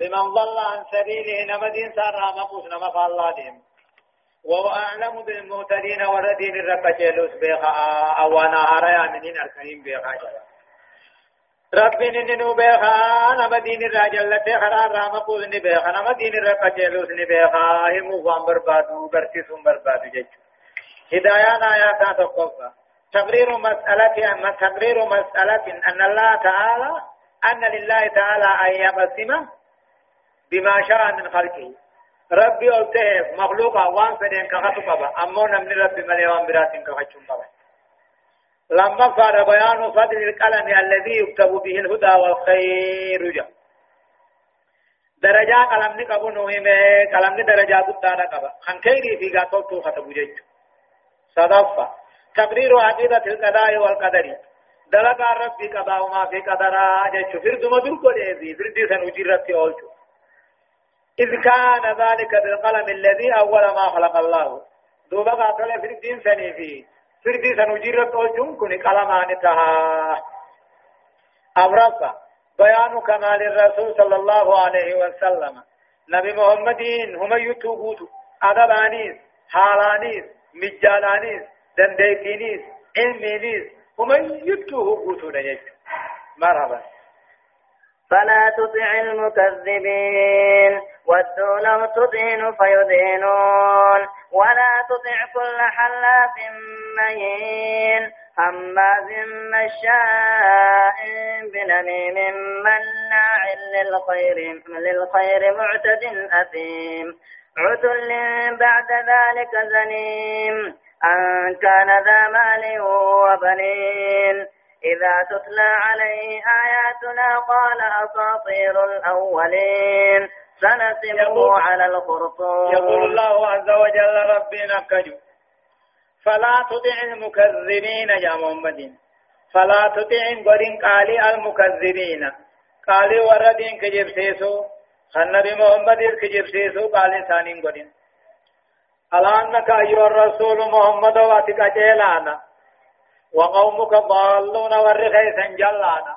بمن ضل عن سبيله نمدين سار مقوس نما فالله وهو أعلم بالمهتدين وردين الرقجلوس بيخا أوانا هريا منين الكريم بيخا ربين إنه بيخا نما دين الرجل لتي خرار راما قوز بيخا نما دين الرقجلوس بيخا هم وان بربادو برسيسون بربادو جيجو هدايان آيات تقفى تقرير مسألة تقرير مسألة أن الله تعالى أن لله تعالى أن يقسم بما شاء من خلقه. ربي ألته مخلوقا وان فدين كخطو قبا أمو نمن ربي ملي براتين كخطو قبا لما فار بيان فضل القلم الذي يكتب به الهدى والخير. جاء درجة قلم نقبو نوهمه قلم درجات الدارة قبا خن خيري في قاتل تو خطبو جيجو. صدفة. تقرير عقيدة القضاء والقدر. دلقا ربي قضاء ما في قدرا جيجو. فرد مدر دي فرد سنوجرت أولجو. إذ كان ذلك بالقلم الذي أول ما خلق الله. دوبا قاتل في الدين سني في. في الدين سنجير الجن كن قلمان تها. أمرفا بيان كمال الرسول صلى الله عليه وسلم. نبي محمد هم يتوبوت أدبانيس حالانيس مجالانيس دنديكينيس علمينيس. هم يتوبوت مرحبا. فلا تطع المكذبين. ودوا لو تدين فيدينون. ولا تطع كل حلاف مهين. هماز مشاء بنميم مناع للخير للخير معتد أثيم. عتل بعد ذلك زنيم. أن كان ذا مال وبنين. إذا تتلى عليه آياتنا قال أساطير الأولين. سنسمه على الخرطوم. يقول الله عز وجل ربنا كجو فلا تطع المكذبين يا محمد. فلا تطع قرين قالي المكذبين. قالي وردين كجب سيسو. النبي محمد كجب سيسو قالي ثاني قرين الآن أيها الرسول محمد واتك جيلانا. وقومك ضالون والرخيسا جلانا.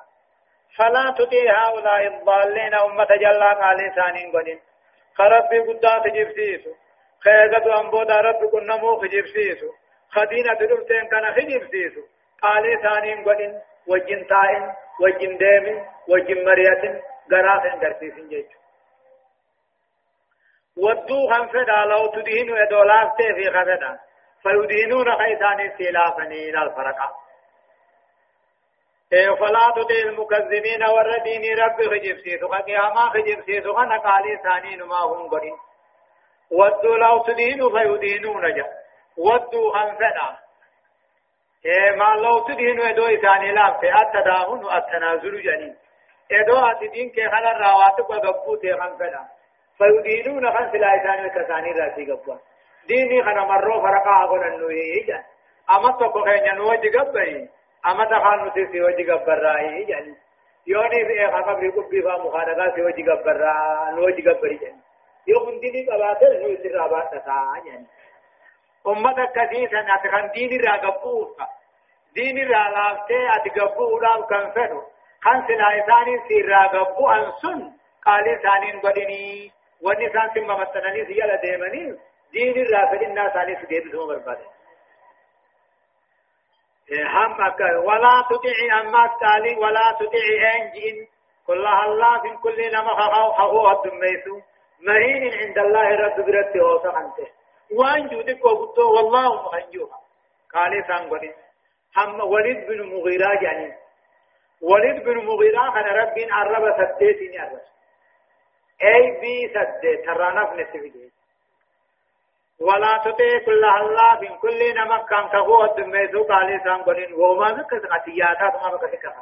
فلا تطيع هؤلاء الضالين أمة جلا قال إنسان قدين خرب قدام تجبسيسو خيغة أنبودا رب كنمو خجبسيسو خدينة دلبتين كان خجبسيسو قال إنسان قدين وجن تائن وجن ديم وجن مرية قراث درسيسين جيجو. ودو خنفدا لو تدهنوا ادولاف في خفدا. فيدينون خيثان سلافني إلى الفرقة. إيه فلا تطع المكذبين والردين رب خجب سيسو قياما خجب سيسو نقالي ثانين ما هم قرين. ودوا لو تدينوا فيدينون جا. ودوا أنفنا إيه ما لو تدينوا إدو إثاني لام في التداهن التنازل جنين. إدو أتدين كي خلال رواتب وقبوت أنفنا فيدينون خنس لا إثاني كثاني راسي قبوت ديني خنا مرو فرقا أقول أنه يجان أما تقو خينيا نوجي قبري أما تخان نتسي وجي قبر رأي يعني يوني في إخا قبري قبي فا مخانقا سي وجي قبر رأي نوجي قبري يعني يوم ديني قباتل نو يسر رابات تسا يعني أمة كثيسا أتخان ديني را قبوفا ديني را لافتي أتقبو راب كان فنو خان سلايساني سير را قبو أنسن قالي سانين قدني ونسان سمم مستناني سيالا ديماني دين الرافد الناس عليه سجيب سمو برباد. هم أكا ولا تطيع أما تالي ولا تطيع أنجين. كل الله في كل نما خاو الدميسو مهين عند الله رب برد وصح أنت وان جودك وقلتو والله مخنجوها قال سانقل هم وليد بن مغيرة يعني وليد بن مغيرة كان رب عرب سديتني عرب أي بي سديت ترانف نسبي ولا تطيع كل الله من كل نما كان كهو الدميزو قال سام قلين وما ذكر قتياتا ما بكتك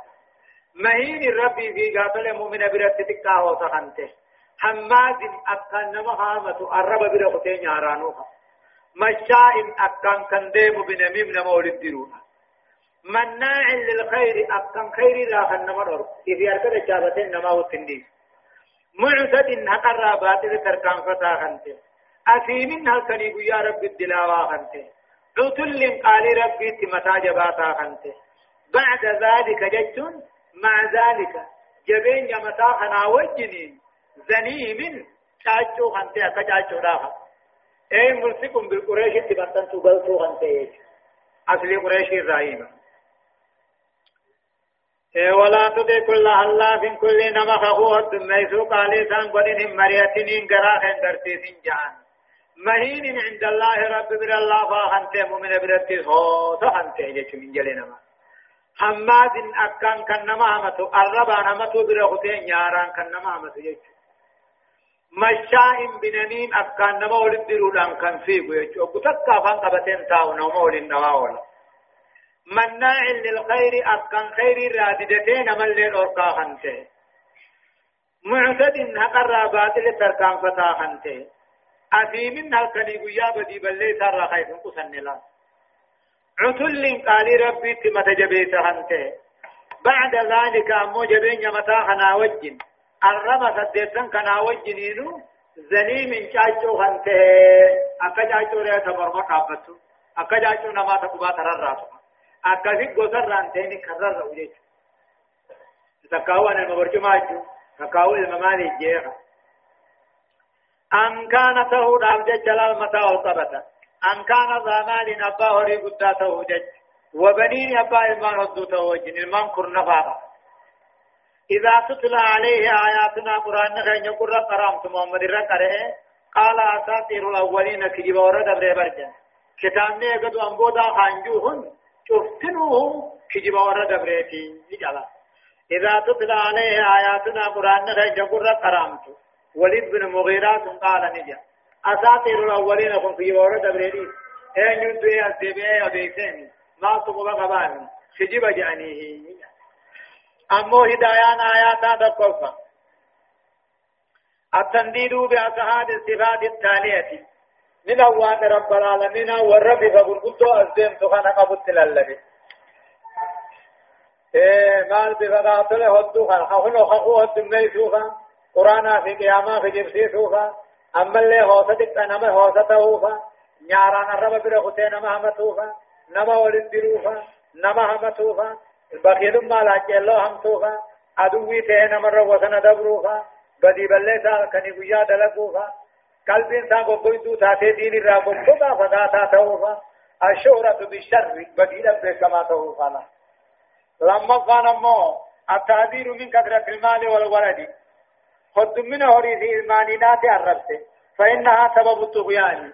مهين الربي في قاتل مؤمن برتتك هو سخنته. حماد أكان نما هامة الرب برقتين يارانوها. مشاء أكان كنديم بنميم نما ولد دروها مناع للخير أكان خير لا خنما نور إذا أركد جابتين نما وتندي معتد باطل تركان فتا خنته أثيمين هل كنيب يا رب الدلاوة خنته. عتل قال ربي تمتا جباتا خنته. بعد ذلك جتون مع ذلك جبين يمتا خنا وجنين زنيم تاجو خنتي أكا تاجو راها أي ملسكم بالقريش تبطن تبلتو خنتي أصلي قريش الرحيم إيه ولا تدي كل حلاف كل نمخ هو الدميسو قالي سان قدن مريتين قراخ درتيسين جهان. مهين عند الله رب بر الله فانت مؤمن برتيس هو سانت جچ من جلنا ما. حماد أكان كنما همتو الربا همتو برختين ياران كنما همتو جچ مشاء بنميم أكان نما ولد درودان كان فيه يجو وكتك فان قبتين تاو نما ولد نواولا مناع للخير أكان خير راددتين من للأرقا خنته معتد هقر باطل تركان فتا خنته أثيم هلكني قيا بدي بلي سر خيف قسن لا عتل قال ربي تمت جبيت خنته بعد ذلك أمو جبين متى خنا وجن الرمى سديسن كنا وجنينو زني من چاچو خنته أكا چاچو ريا تبرما قابتو أكا چاچو نما تقبا ترراتو. أكا في غسر رانتيني كرر وجيچ تكاو أنا مبرچو ماچو تكاو الممالي جيغا. أن كان تهود عبد جلال متى وطبتا أن كان ضامان أبا هري قدا تهود وبنين أبا إلمان هدو توجن إلمان كرنفاقا إذا تتلى عليه آياتنا قرآن خين يقول قرامت محمد الرقره قال أساطير الأولين كجب ورد بريبرجن كتابني قد أنبودا خانجوهن شفتنوه كجب ورد بريتي نجالا إذا تتلى عليه آياتنا قرآن خين يقول قرامت وليد بن مغيرات قال نجا. أساطير الأولين كن كجب ورد بريتي أين ينتو يا سيبئي أبيتين ما تقوى قباني كجب جانيه أمو هدايان آيات دقوفا التنديد بأسهاد الصفات التالية. من أوان رب العالمين والرب فقلتو أزدين سخانا قبط للبي إيه مال بفقاطل هدو خان خفنو خخو هدو ميسوفا قرانا في قياما في جبسي سوفا أما اللي هوسة نما هوسة توفا نياران الرب برغتين نما همتوفا نما ولد بروفا نما همتوفا البخيل ما لا جلو هم توفا أدوي تهنا مرة وسنا دبروفا بدي بلسا كني قيا دلقوفا قلب إنسان کو کوئی دو تاتے دین را کو خدا فدا تا توفا الشهرة بالشر بديلا بكما توفا لما كان مو التعذير من كثرة المال والولد خد من هوري في المانينات الربس فإنها سبب الطغيان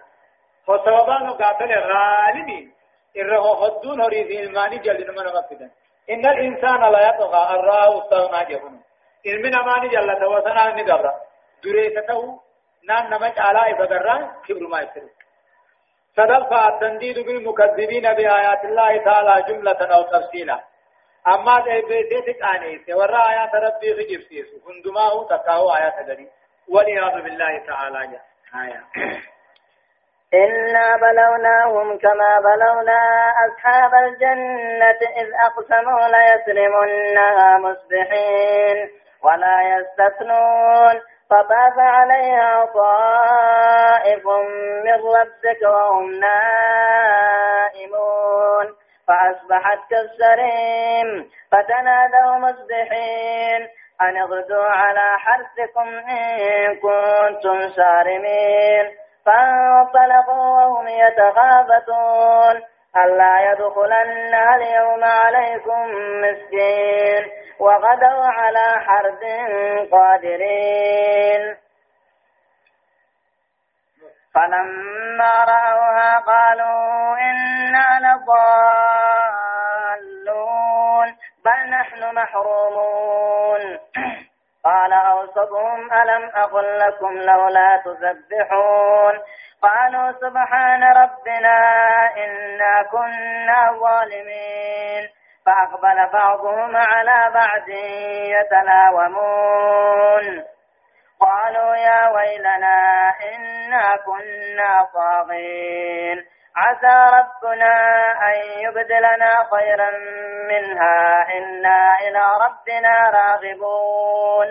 فسببان قاتل الغالبين إره خدون هوري في الماني جلد من مقدن إن الإنسان لا يطغى الراه استغنى جهنم إلمنا ما نجل توسنا نقرأ دريسته نان نمج على إفقران كبر ما يسر صدق التنديد بالمكذبين بآيات الله تعالى جملة أو تفصيلا أما ده بيتك آنيس ورى آيات ربي في جفسيس هندماه تقاو آيات دري والعياذ بالله تعالى جاء آيات إنا بلوناهم كما بلونا أصحاب الجنة إذ أقسموا ليسلمنها مصبحين ولا يستثنون فطاف عليها طائف من ربك وهم نائمون فأصبحت كالسريم فتنادوا مصبحين. أن اغدوا على حرثكم إن كنتم سارمين فانطلقوا وهم يتخافتون ألا يدخلنها اليوم عليكم مسكين. وغدوا على حرب قادرين. فلما رأوها قالوا إنا لضالون بل نحن محرومون. قال أوسطهم ألم أقل لكم لولا تسبحون قالوا سبحان ربنا إنا كنا ظالمين. فأقبل بعضهم على بعض يتلاومون. ويلنا إنا كنا طاغين عسى ربنا أن يبدلنا خيرا منها. إنا إلى ربنا راغبون.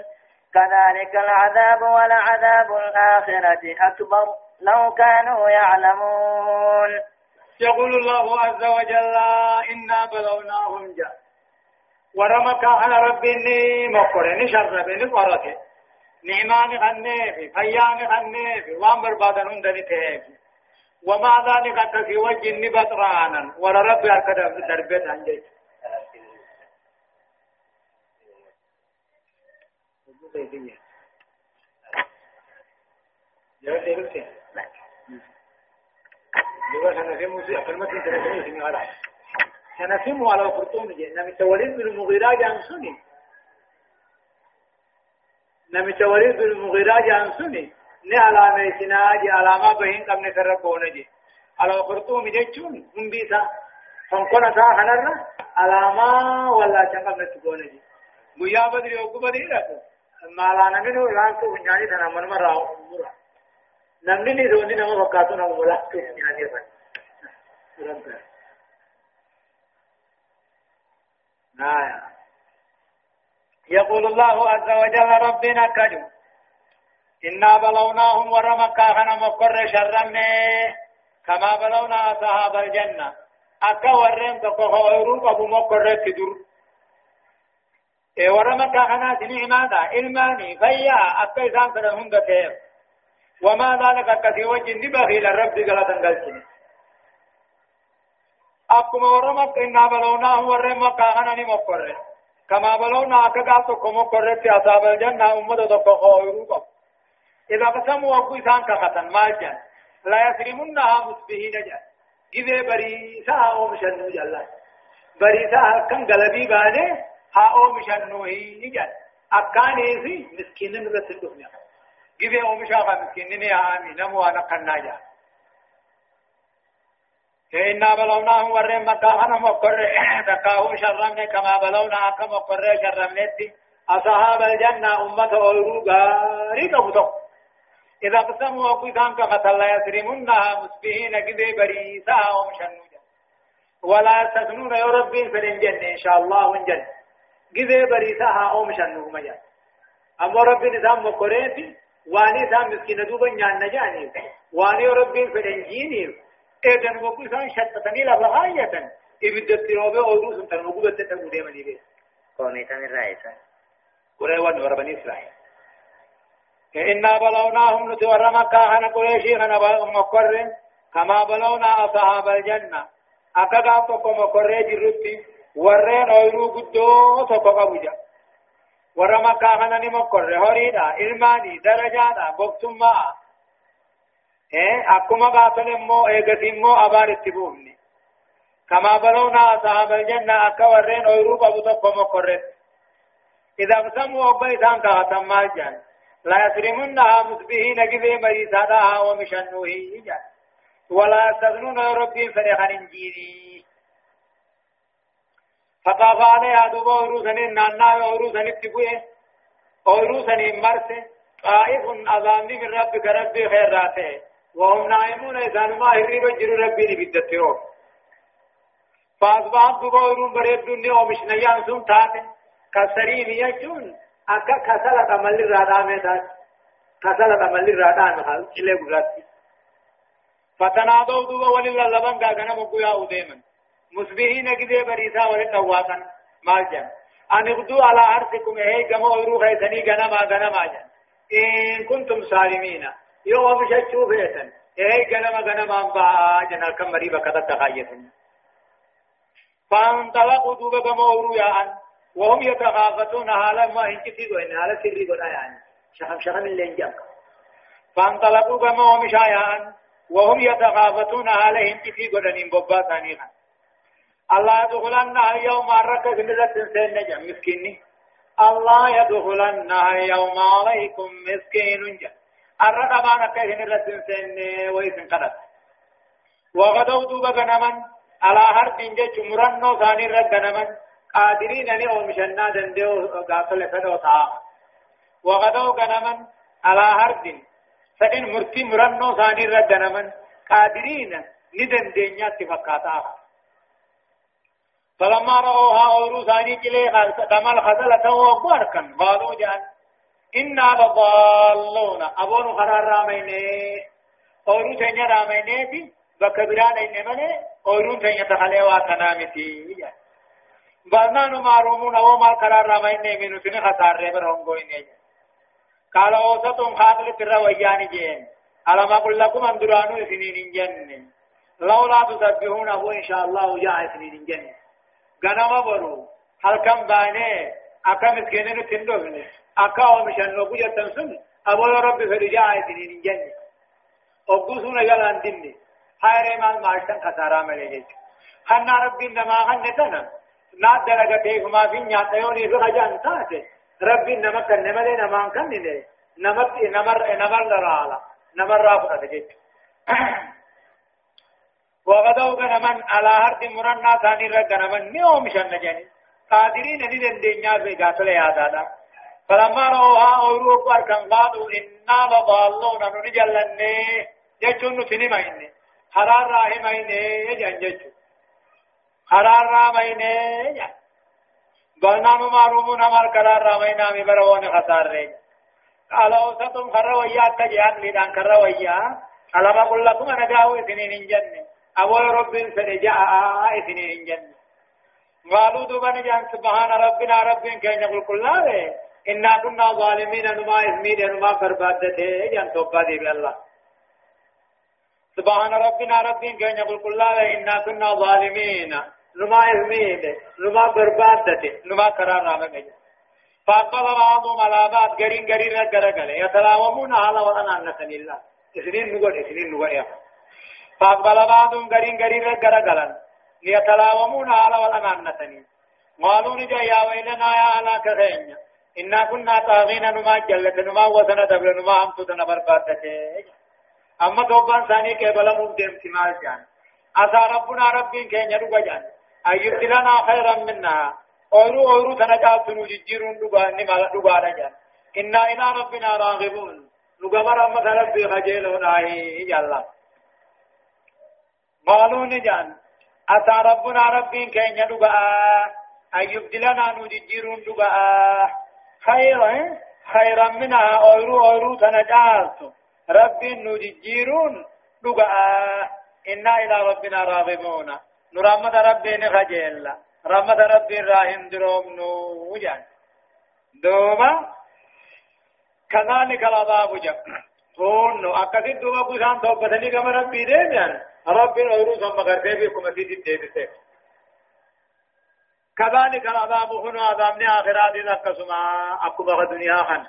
كذلك العذاب ولعذاب الآخرة أكبر. لو كانوا يعلمون. يقول الله عز وجل إنا بلوناهم جاء ورمك على ربي مقر إني شرب إني قرأت نعمان خنيف فيان خنيف وان بربادن هندني تهيف وما ذلك في وجه نبطرانا ولا ربي أكد دربت عن جيت. في سنفهم على الخرطوم جئنا من توليد بالمغيرات عن سني. نمت وليد بالمغيرات عن سني. ني علامة سناجي علامة بهين قبل سرقونه جي على الخرطوم جيتشون هم بيسا. فنقنا سا خنرنا علامة ولا شنقب نتقونه جي گویا بدری أو کو بدری رکو مالا نمنو لأن کو بنیانی تنا من مرا مرا نمنی نی دونی نمو وقاتو نمو ملا تو بنیانی بن آية يقول الله عز وجل ربنا كجو إنا بلوناهم ورمكا خنا مقر شرمنا كما بلونا أصحاب الجنة. أكا ورين تقوه ويروب أبو مقر تدور إيه ورمكا خنا سنع ماذا؟ إلماني فيا أكا إسان سنهم دتير وما ذلك كثي وجه نبغي للرب قلتا قلتني. أكما ورمك إنا بلوناهم ورمكا خنا نمقر كما بلونا أكا تقوم قررت أصحاب الجنة أمة تقوه ويروب إذا قسموا أبو إسان كختن ما جان لا يسرمنها مسبهين جان إذا بريسا أو مشنو جلال بريسا كم قلبي بانه ها أو مشنو هي جان أكان إيسي مسكين من رسل دفنيا إذا أو مشاقا مسكين نمي آمي نمو أنا قنا جان إنا بلوناهم ورين مكا أنا مقر تكاهم شرمنا كما بلونا كما مقر شرمنتي أصحاب الجنة أمة أولوغا ريكا فتو إذا قسموا كان كقتل لا يسرمونها مسبحين كذي بريسا ومشنوجا ولا يستثنون يا ربي في الجنة إن شاء الله ونجن كذي بريسا أو مشنوه مجان أما ربي نظام مقريتي واني سام مسكين دوبا نجاني واني ربي في الجنة إذن وقل سان شتتني لفغاية إبدت روبي أودو سنتن وقل بتتن مديمني بي قومي تامي رئيسا قريوان وربني إسرائيل إنا بلوناهم نتور مكة هنا قريشي هنا مقر كما بلونا أصحاب الجنة أكا تقو مقر جرتي ورين أيرو قدو تقو قبجا هنا نمقر هريدا إلماني درجانا قبتم ما إيه أكما قاتل مو إيغتي مو أبار اتبوهني كما بلونا أصحاب الجنة أكا ورين أيرو قبو تقو مقر إذا بسموا أبا كاتم مال جنة لا يسرمنها مسبهين كذي مريسانا ومشنوه إجا ولا يستغنون ربي فرحا انجيري فطاف عليها دوبا وروسن النانا وروسن اتبوه وروسن مرسه طائف أظامي من ربك ربي خيراته وهم نائمون إذا ما هريب جرو ربي بدته فأصبحت دوبا ورون بريد دنيا ومشنيان سن تاته كسرين يجون qamalli irraa dhaame taate kasala qamalli irraa dhaame haa cilee gurraatti فتنادوا دوبا ولله لبن غاغنا مغيا وديمن مسبحين كده بريسا ولن واقن مالجن ان اغدوا على ارضكم هي كما اورو هيتني غنا ما غنا ما جن ان كنتم سالمين شچو فيتن هي غنا ما غنا ما با جن كم مريبا كذا تخايتن فانطلقوا دوبا كما اورو يا ان وهم يتغافتون حالا ما هنكتي وإن حالا سري قد يعني؟ شخم شخم اللي انجاب فانطلقوا كما هم شايعان وهم يتغافتون حالا هنكتي قد إن ببا ثانيها الله يدخلنها يوم الركز ملة سين نجم مسكيني. الله يدخلنها يوم عليكم مسكين جا الرقب أنا كهن رسل سين ويسن قدت وغدوا دوبا غنمن على هر دنجة مرنو ثاني رد غنمن قادرين أن أومشنا دندو قاتل فدو تا وغدو غنمن على هرد فإن مرتي مرنو ثاني رد غنمن قادرين ندن دنيا تفكاتا فلما رأوها أورو ثاني كلي دمال خزلة وقواركا قالوا جان إنا لضالون. أبون خرار راميني أورو تنيا راميني في بكبران إنمني أورو تنيا تخلي واتنامتي بأنانو معرومون أو ما قرار راما اني منو سن خسار ري بر هونگو اني قال أوسط خاطر الرويان جين. ألم أقل لكم أن درانو سنين جنة لولا تسبحون أبو إن شاء الله جاء سنين جنة غنم برو هل كم باني؟ أكا مسكينين تندوفني أكا ومشان نوكو جتنسن أبو رب فرجاء سنين جنة أبوسون جلان دني هاي ريمان مارشن خسارة مليجي خنا ربي نما خنتنا نا درجة ما في نياتيوني في خجان تاتي ربي نما كن نملي نما كن نمر نمر نمر لرالا. نمر رافضة تجيب وغدوا غنمن على هرد مرنا ثاني رغنمن نيوم شنجني قادرين أن الدنيا في غاتل يادادا فلما روها اورو كان قالوا إنا لضالون نجلني. يجون تنما اني حرار راهمين جنجچ حرار راهمين جن بنام معروف نمر قرار راهمين آمي برون خسار ري قال اوسطم خرويا تجان لدان خرويا. على ما قل لكم أنا جاو سنين جنة ابو رب سنجاء سنين جنة قالوا دوبا جان سبحان ربنا رب كان يقول كل إنا كنا ظالمين نما إثمين نما فربادته جان توبا دي بالله. سبحان ربنا رب كان يقول كل إنا كنا ظالمين نما إثمين نما فربادته نما قرار رامك فأقبل بعضهم على بعض قرين قرين رجل يتلاومون على وأنا أنك الله. إثنين نقول إثنين نقول فأقبل بعضهم قرين قرين رجل. ليتلاومون على والأمانة قالوا نجا يا ويلنا يا على كخين إنا كنا طاغين نما جلت نما وسنا دبل نما هم تدنا بربادته أما توبان ثاني كبلا مقدم تمال جان. أسا ربنا ربين كين يدوغ جان. أيبتلنا خيرا منها أورو أورو تنجا سنو ججيرون دوغا نما دوغا جان. إنا إلى ربنا راغبون. نغمر أما ربي خجيلون آهي جالله قالوا نجان. أتى ربنا ربين كين يدقى أن يبدلنا نججيرون دقى خيرا خيرا منها. أورو أورو تنجالت رب نججيرون دقى إنا إلى ربنا راغبون. نرمد ربين خجيلا رمد ربين راهم دروم نوجان دوما كذلك العذاب جب تون أكثر دوما بسان توبتني كما ربي رب أورو ثم غربي بكم في الدين كذلك العذاب هنا عذاب آخرات لكسما أكبر دنيا خن.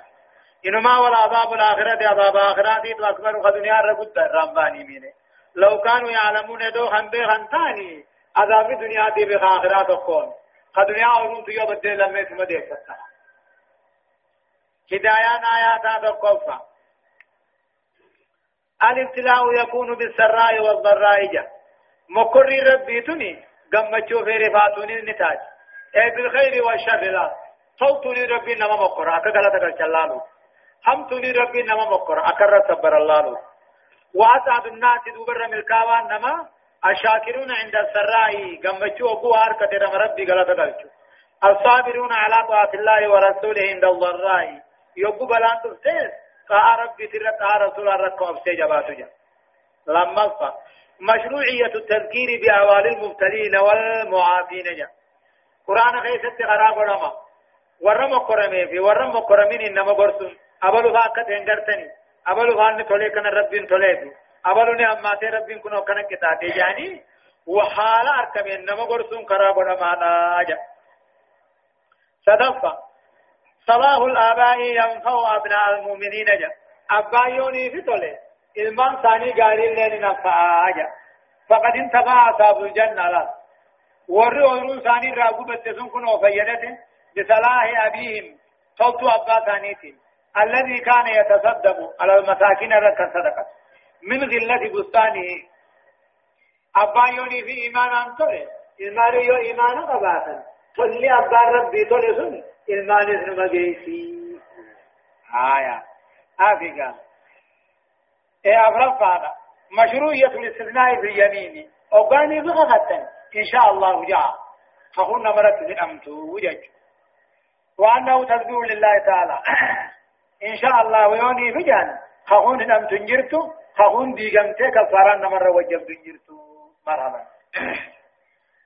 إنما والعذاب الآخرة عذاب آخرات أكبر دنيا رقد رمباني مينه لو كانوا يعلمون دو خن بي خنتاني عذاب دنيا دي بآخرات أكون خدنيا أورون تيو بدل لما اسم دي ستا هدايان آيات هذا القوفة الابتلاء يكون بالسراء والضراء جا. مكر ربي تني قمتشو في رفاتوني النتاج أي بالخير والشر لا. صوتني ربي نما مكر أكا تقل جلالو حمتني ربي نما مكر اكر صبر الله واسعد الناس دوبر ملكاوان نما الشاكرون عند السراء. قمتشو أبو هاركة ربي قلت قلتشو الصابرون على طاعة الله ورسوله عند الضراء. يبقى بلان تفتيس قا ربي ترى قا رسول ركو أبسي جباتو جا. لما الفا مشروعية التذكير بأوال المبتلين والمعافين جا. قرآن خيست غراب رما ورم قرمي في ورم قرمين إنما برسون أبلو فاقت هنگرتني أبلو فان تولي كان ربين تولي أبلو ني أماتي ربين كنو كان كتاتي جاني. وحال أركم إنما برسون قراب رما ناجا صدفة. صلاح الآباء ينفع أبناء المؤمنين جا. أبايوني في طولي. إلمان ثاني قاري لين نفع جا فقد انتفع أصحاب الجنة لا. ورّي ورّو ثاني راقو بتسون كنو فيدته. بصلاح أبيهم. صوت أبا ثانيتين الذي كان يتصدق على المساكين ركا صدقة. من غلة بستانه. أبايوني في إيمان أنتولي. إيمان يو إيمان قباتا تولي أبا ربي تولي سني ilmaan isnuma geessi آية آفيقا إيه أفرفانا مشروعية الاستثناء في اليمين أوغاني بغغتا إن شاء الله جاء فهن مرت من أمتو وجج وأنه تسبيح لله تعالى إن شاء الله ويوني فجان خهون أمتو جرتو خهون ديغمتي كفاران مرة وجب جرتو مرحبا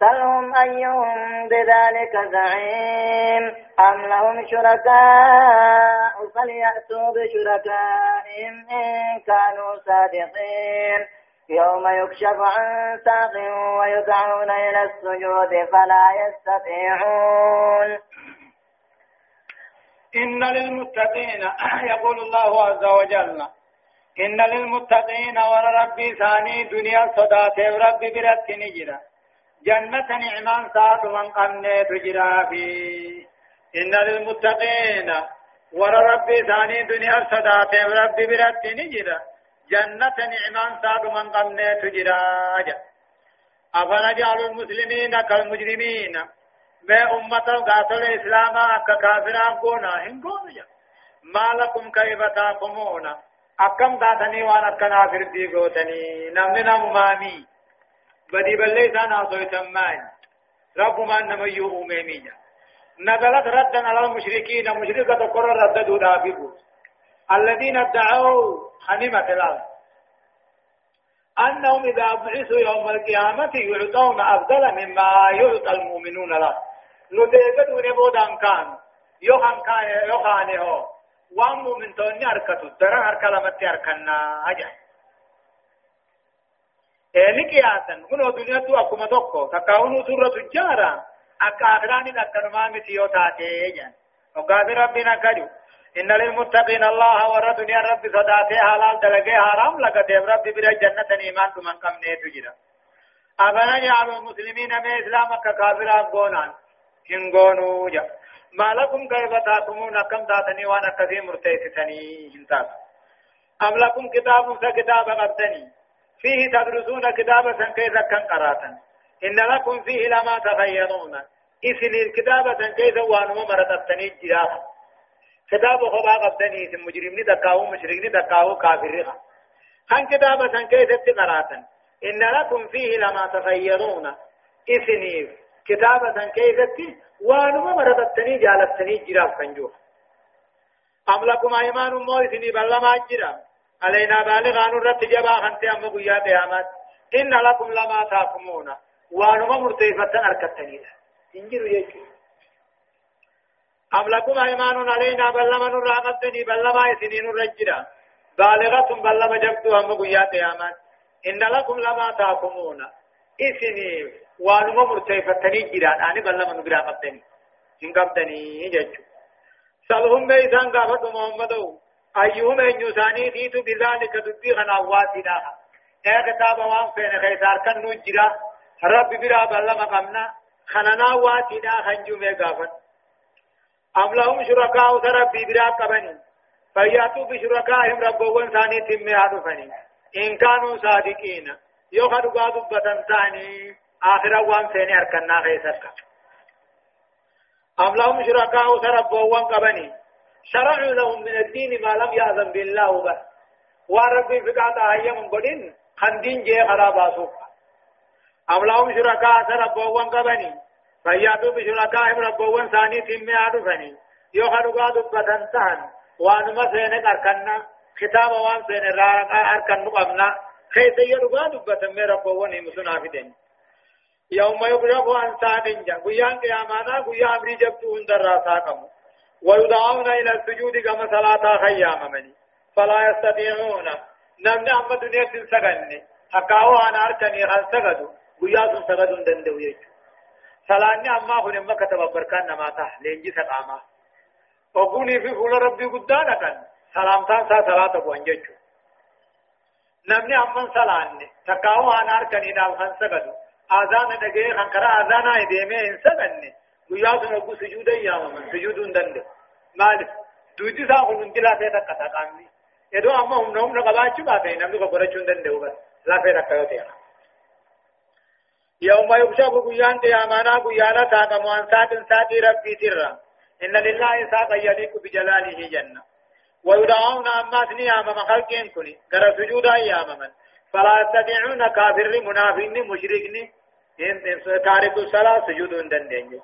سلهم أيهم بذلك زعيم أم لهم شركاء فليأتوا بشركائهم إن كانوا صادقين. يوم يكشف عن ساق ويدعون إلى السجود فلا يستطيعون. إن للمتقين يقول الله عز وجل إن للمتقين وربي ثاني دنيا صداته وربي برت نجرا جنة نعمان سات من قمنا تجرا في. إن للمتقين وربي ثاني دنيا صداته وربي برت نجرا جنة نعمان ساد من قمنا تجرا أفنجعل المسلمين كالمجرمين. ما أمة قاتل الإسلام أكا كافران قونا هن قونا ما لكم كيف تاقمون أكم تاتني وأنا كنافر دي قوتني نمنا ممامي بدي بلي سانا صوتمان رب ما نميو أميمين نزلت ردا على المشركين مشركة قرر رددوا دابقوا الذين ادعوا حنيمة الأرض. أنهم إذا بعثوا يوم القيامة يعطون أفضل مما يعطى المؤمنون له. نتيجة نبودان كان يوخان كان يوخان هو وان مؤمن توني أركتو دران أركلمت أركنا أجا إني قياسا من الدنيا تو أكما توكو تكاونو سورة تجارة أكا أخراني نكرما متيو تاتي أجا وقال ربنا كجو إن للمتقين الله ورد يا رب صداته حلال دلقه حرام لقد رب بر جنة إيمان من كم نيت جرا أبنا يعلم المسلمين من إسلام ككافر أبغونان إن غونو جا ما لكم كيف تاتمون كم تاتني وأنا كثير مرتيستني انتاس أم لكم كتاب كتاب قبتني فيه تدرسون كتابا كيف كان قراتا. إن لكم فيه لما تغيرون إذن الكتابة كيف وانما مرتبتني جراحا كتاب خبا قبدني ثم مجرمني دكاو مشركني دكاو كافرها خان كتابة كيست قراتا. إن لكم فيه لما تخيرون إثني كتابة كيست وانما مرتبتني جالتني كنجوه أم لكم أيمان مو إثني بل ما جرا علينا بالغان رت جبا خنت أم قيا قيامات إن لكم لما تاكمون وانما مرتفة أركتني. إنجروا يجي. أم لكم أيمان علينا؟ بلما نرى قدني بلما يسنين الرجرة بالغة بلما جبتوا هم قيات يامان إن لكم لما تاكمون إسني وانما مرتفة جيران أنا بلما نقرأ قدني إن قدني ججو سلهم بيسان قابط محمد أيهم أن يساني تيتو بذلك دبي غنواتنا إيه كتاب وان فين خيسار كان نجرا رب برا بلما قمنا خننا واتنا خنجو ميقافن أم لهم شركاء تربي برا قبني فياتوا بشركائهم ربوان ثاني تم يعرفني إن كانوا صادقين يوخد قادوا بطن ثاني آخر وان ثاني أركنا غيثك أم لهم شركاء تربوان قبني شرعوا لهم من الدين ما لم يأذن بالله به. وربي فقات آيام بدين خندين جي خرابا سوق أم لهم شركاء تربوان قبني. فياتوا بشركائهم ربوان ثاني تيمي عرفني يوخنوا قادوا بطنتان وانما سينك أركنا خطاب وان سين أركن مقامنا خيس يرغا دبتن مي ربوان همسنا فدين يوم يقرب عن سان جا. قيان قيامانا قيا أمري جبتو هندر راسا كمو ويدعون إلى السجود كما صلاة خيام مني. فلا يستطيعون. نمنا أما دنيا سنسغني حقاو أنا أركني خان سغدو قيا سنسغدو دندو يجو. سلاني أما هن ما كتب بركان نماتا لينجي سقاما. وقولي في فول ربي قدانا كان. سلامتان سا صلاة بوانججو نمني أمن سلاني. تقاو أنا أركني دال خان سقدو آذان خان كرا آذانا يديمي إن سقني وياسو نقو سجودا ياما من سجودون دند مالف دوتي سا خلون تلا فيتا قطا قامي يدو أما هم نوم نقباتشو باتي نمني قبرچون دند وبس لا فيتا قيوتي يوم يكشف قيان قيامانا قيانا تاقم عن سات سات ربي ترى إن لله ساق يليق بجلاله جنة ويدعون أمات نيام مخلقين كني قرى سجودا يامما فلا يستطيعون كافر منافقين مشركين تارك الصلاة سجود دندين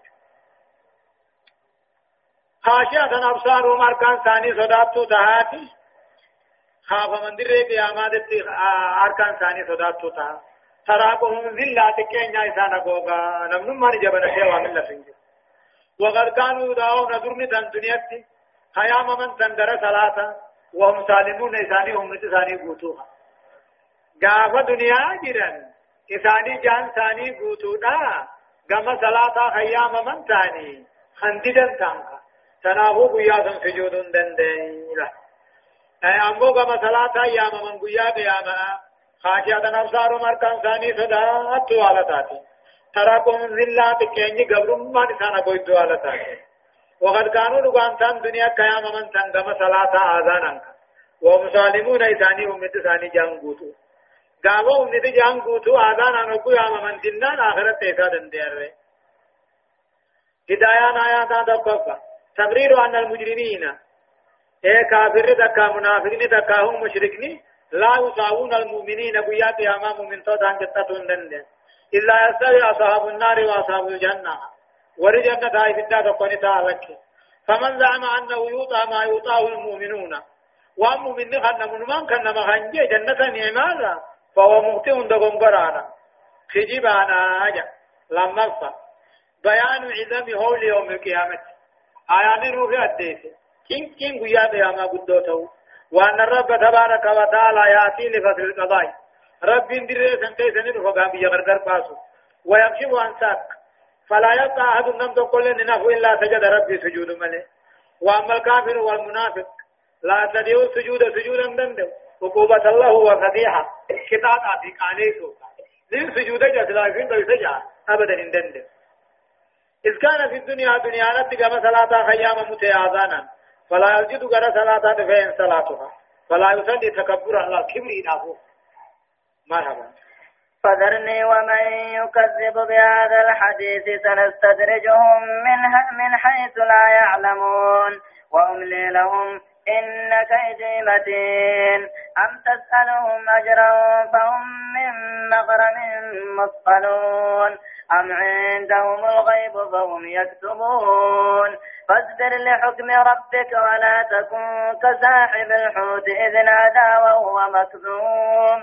خاشعة أبصارهم أركان ثاني صداتو تهاتي خاف من در قيامات أركان ثاني صداتو تها تراكهم ذلة كينيا إسانا قوغا نمنم من جبنا شيوا من لفنجي وقد كانوا يدعون درني تن دنياتي خيام من تندر صلاة وهم سالمون إساني هم نتساني قوتوها غاف دنيا جرن إساني جان ثاني قوتونا غم صلاة خيام من ثاني خنددن تانكا تنافو قياسا سجود دندين له أمو غم صلاة أيام من قيا قياما خاشعة أبصار مركان ثاني صدات والتاتي تراكم ذلات كيني قبرم ما نسانا قويدو والتاتي وقد كانوا لقانتان دنيا قيام من تنقم صلاة آذانا ومسالمون إساني أمت ثاني جانقوتو قالوا أمت جانقوتو آذانا نقو يام من جنان آخرت تيسا دندير هدايان آياتا دقفا تقرير أن المجرمين. اے کافر دکا منافقین دکا هم مشرکنی لا يساوون المؤمنين بيات امام من تودان جتتون دند الا يستوي اصحاب النار واصحاب الجنه ورجنة هاي في الدار قني تعالك فمن زعم انه يوطى ما يوطاه المؤمنون. والمؤمن خن من من كان ما خنجي جنة نعمالا فهو مغتئ دغون قرانا خجبانا آجا. لما بيان عظم هول يوم القيامة آيان روح الديسي كين كين قيا قياما قدوته وأن الرب تبارك وتعالى يأتي لفصل القضاء رب دري سنتي سنين فقام بيغرغر باسو ويكشف عن ساك فلا يبقى أحد نم تقول نفو إلا سجد ربي سجود ملي وأما الكافر والمنافق لا تدعو سجود سجودا دندو عقوبة الله وفضيحة كتاب عتيق عليه سوكا لين سجود جسلا فين بيسجع أبدا دندو إذ كان في الدنيا دنيا نتك مثلا خيام متيازانا فلا يجد غير صلاة فين صلاتها فلا يصلي تكبر على كبر إنه مرحبا. فذرني ومن يكذب بهذا الحديث سنستدرجهم من من حيث لا يعلمون. وأملي لهم إن كيدي متين. أم تسألهم أجرا فهم من مغرم مثقلون. أم عندهم الغيب فهم يكتبون. فاصبر لحكم ربك ولا تكن كصاحب الحوت إذ نادى وهو مكذوم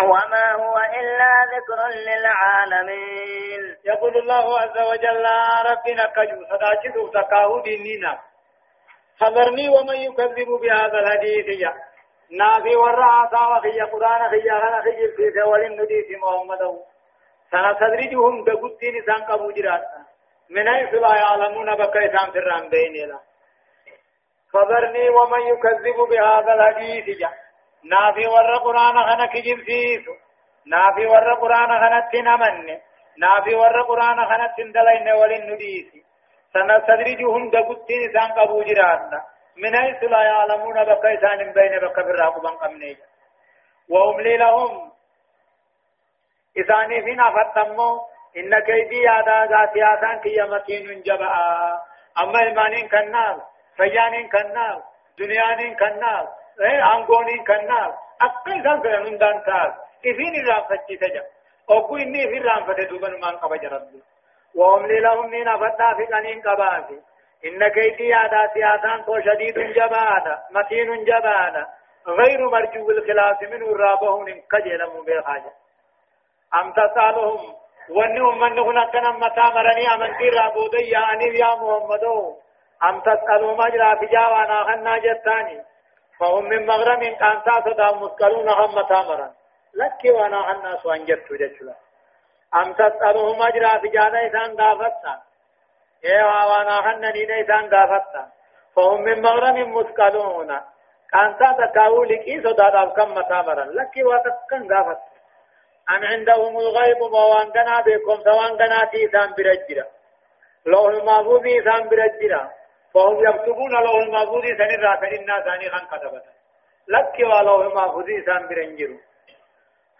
وما هو إلا ذكر للعالمين. يقول الله عز وجل ربنا كجو صداجد تكاو ديننا خبرني ومن يكذب بهذا الحديث يا. نافي ورعا ساوى قرآن خي غنى خي في ولن نديس محمد. سنستدرجهم بقدين سان قبو من حيث لا يعلمون بكي سان فران بين خبرني ومن يكذب بهذا الحديث يا. نافي ور قرآن خنا كجب سيسو. نافي ور قرآن خنا تنمن نافي ور قرآن خنا تندلين ولن نديسي سنستدرجهم دقتين سان قبو جراتنا من حيث لا يعلمون إسان بين بك بالراقبان قمنيج وأملي لهم إساني فينا فتمو. إن كيدي هذا ذات آسان كي مكين جبا. أما إيمانين كنال. فيانين كنال. دنيانين كنال. أنغونين كنال أكل سان فلنون دان تال إذين الرافة تجا أقول إني في الرافة دوبن من قبج ربي وأملي لهم من أفتنا في قنين قباسي إن كيدي هذا سياسان تو شديد جبانا متين جبانا غير مرجو الخلاف منه رابهم كجل من بالحاجة أم تسألهم وأنهم من هنا كان متى مرني أمن في رابودي يعني يا محمد أم تسألهم أجرا في جاوانا خنا جتاني فهم من مغرم كان ساسدا مسكلون هم متى مرن لك وأنا الناس وانجبت جتلا أم تسألهم أجرا في جانا إسان غافتا إيه وانا خنا نينا إسان غافتا فهم من مغرم مسكلون كان تاتا كاولك إيه صدا كم متامرا لك واتكن غافت أم عندهم الغيب وان كنا بكم سوان كنا تيسان برجرا لوح المحفوظ تيسان برجرا فهم يكتبون لوح المحفوظ سن راسن الناس ثاني خان كتبت لك ولوح المحفوظ تيسان برنجرو.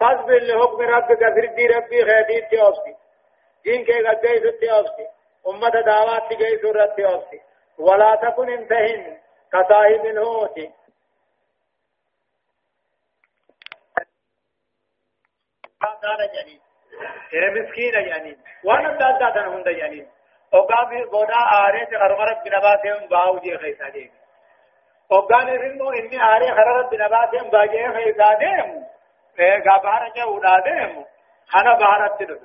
فاصبر لحكم ربك فردي ربي خيدي تيوبسي دين كي قد جيسو تيوبسي أمة دعوات جيسو رد تيوبسي ولا تكن انتهن كصاحب الهوت جنين إيه مسكين جنين وأنا دادا تن هند جنين اوغا بودا آره غرغر بنباتهم باو جي خيسا دي اوغا نرمو اني آره غرغر بنباتهم باجي خيسا دي إيه غابارا جا ودا دي خانا بارت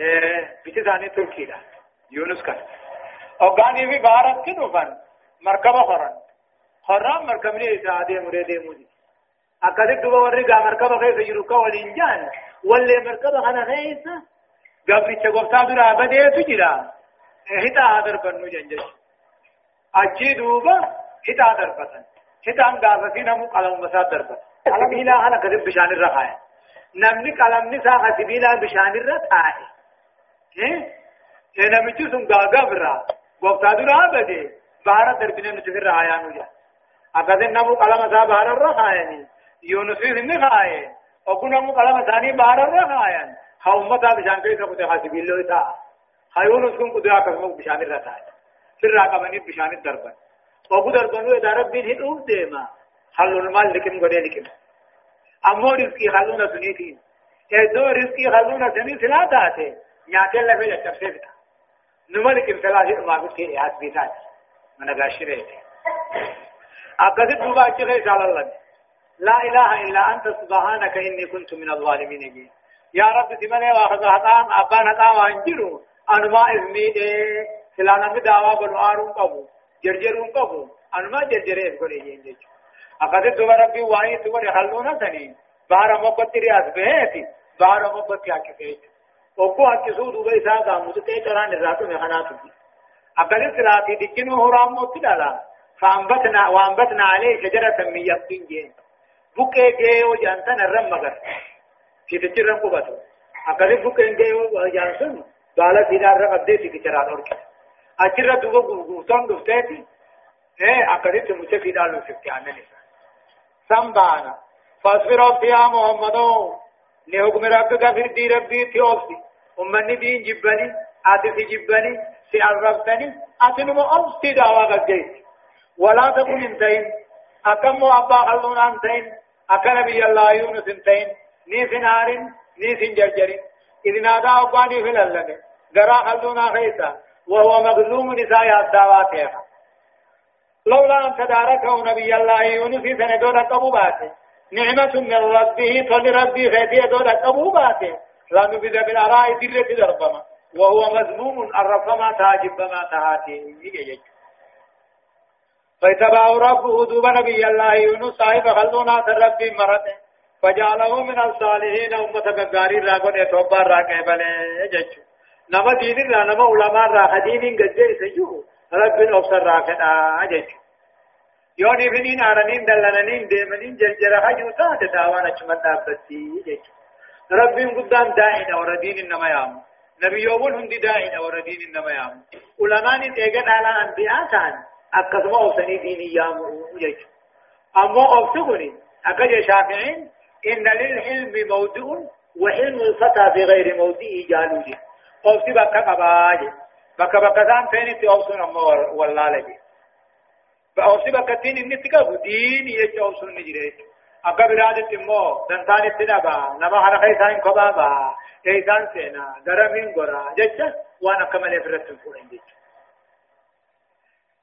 إيه بيتي ثاني تركي دا يونس كان ني في بارت كدو فن مركبه خرن خرن مركبني ساده مريد مودي أكاد دوبا ورقا مركبة خيس يروكا والإنجان واللي مركبة أنا خيس قبل تقوفتا درا بدي تجرا هتا هذا بنو جنجش أجي دوبا بطن هتا أن قافتين هم قلم مساد دربت قلم هلا أنا كذب بشان الرخاية نمني قلم نسا خسبيلا بشان الرخاية إيه إيه نمجو سن قاقا برا قوفتا درا بدي بارا دربنا نتفر رعايا نوجا أكاد نمو قلم مسا بارا الرخاية يونس بن خايه وكنا مقلم ثاني بار الرخايا حومتا بشان كيف كنت حاسب الله تا هيونس كن قدرا كسمو بشان الرتا في راقبني بشان الدرب وقو دربنو اذا ربي هدوف ديما حلو المال لكم قد لكم امو رزقي حلونا سنيتين ادو رزقي حلونا سنين سلاتاته نياتي لفل التفسير نمالكم ثلاثة ما قلت لي حسبيتات من غاشرته أقصد دوبا كيف على الله لا إله إلا أنت سبحانك إني كنت من الظالمين. يا رب تمنى واخذ هتام أبان هتام وانجرو أنا ما إذني إيه سلانا بدعوا بلوارون قبو جرجرون قبو أنا ما جرجرين كوني جين أقد تو ربي واي تو رحلونا سني بار مقت رياض بهتي بار مقت يا كفيت وكو أكسو دوبي سادا مدتي تران الراتو مخناتو أقد سلاتي دكينو هرام مطلع فأنبتنا وأنبتنا عليه شجرة من يقطين جين بوكي جيو جانتن الرم مغر في تجرم قبطو أكاد بوكي جيو جانتن بالا سيدار رم أبدي في كتران أورك أجر دوغو غوغوتون دفتاتي إيه أكاد تمشي في دالو سكتي عمل سنبانا فاصبروا يا محمد لحكم ربك في دي ربي تيوسي أمني دين جبني آتي في جبني سيعرفتني آتي نمو أمستي دعوة قد ولا تكن انتين أكم أبا خلون انتين أكن بي الله يونس انتين نيس نار نيس جرجر إذ نادى أباني في اللن قرا خلونا خيسا وهو مظلوم نساء الدعوات لولا أن تداركه نبي الله يونس سندود قبوبات نعمة من ربه طل ربي خيتي دود قبوبات لا نبذ بالأراء درة دربما. وهو مذموم الرفما تاجب ما تهاتي. فاتبعوا ربه دوب نبي الله يونس صاحب خلونا ربي مرته. فجعله من الصالحين أمة بقاري راقون يتوبا راقه بله ججو. نما دين را نما علماء را حدين قد سجو رب أبصر راقنا ججو يوني فنين آرنين دلننين ديمنين جرجر حجو تات تاوانا چمت دابتي ججو رب قدام دائن وردين إنما يامو نبي يومون هندي دائن وردين إنما يامو علماء تيغن على أنبياء كان أكثر أوسني ديني يا مؤيج أما أوسقني أكد شافعين إن للعلم موضوع وعلم الفتى في غير موضعه جالوجي أوسي بكا قباجي بكا بكا ذان فين تي أوسن أما والله فأوسي بكا تين إني تكاف دين يجي أوسن نجريت أكا برادة مو دنتان التنبا نما حرقا إسان كبابا إيسان سينا درمين غرا وأنا كمال إفرت فورين جيشا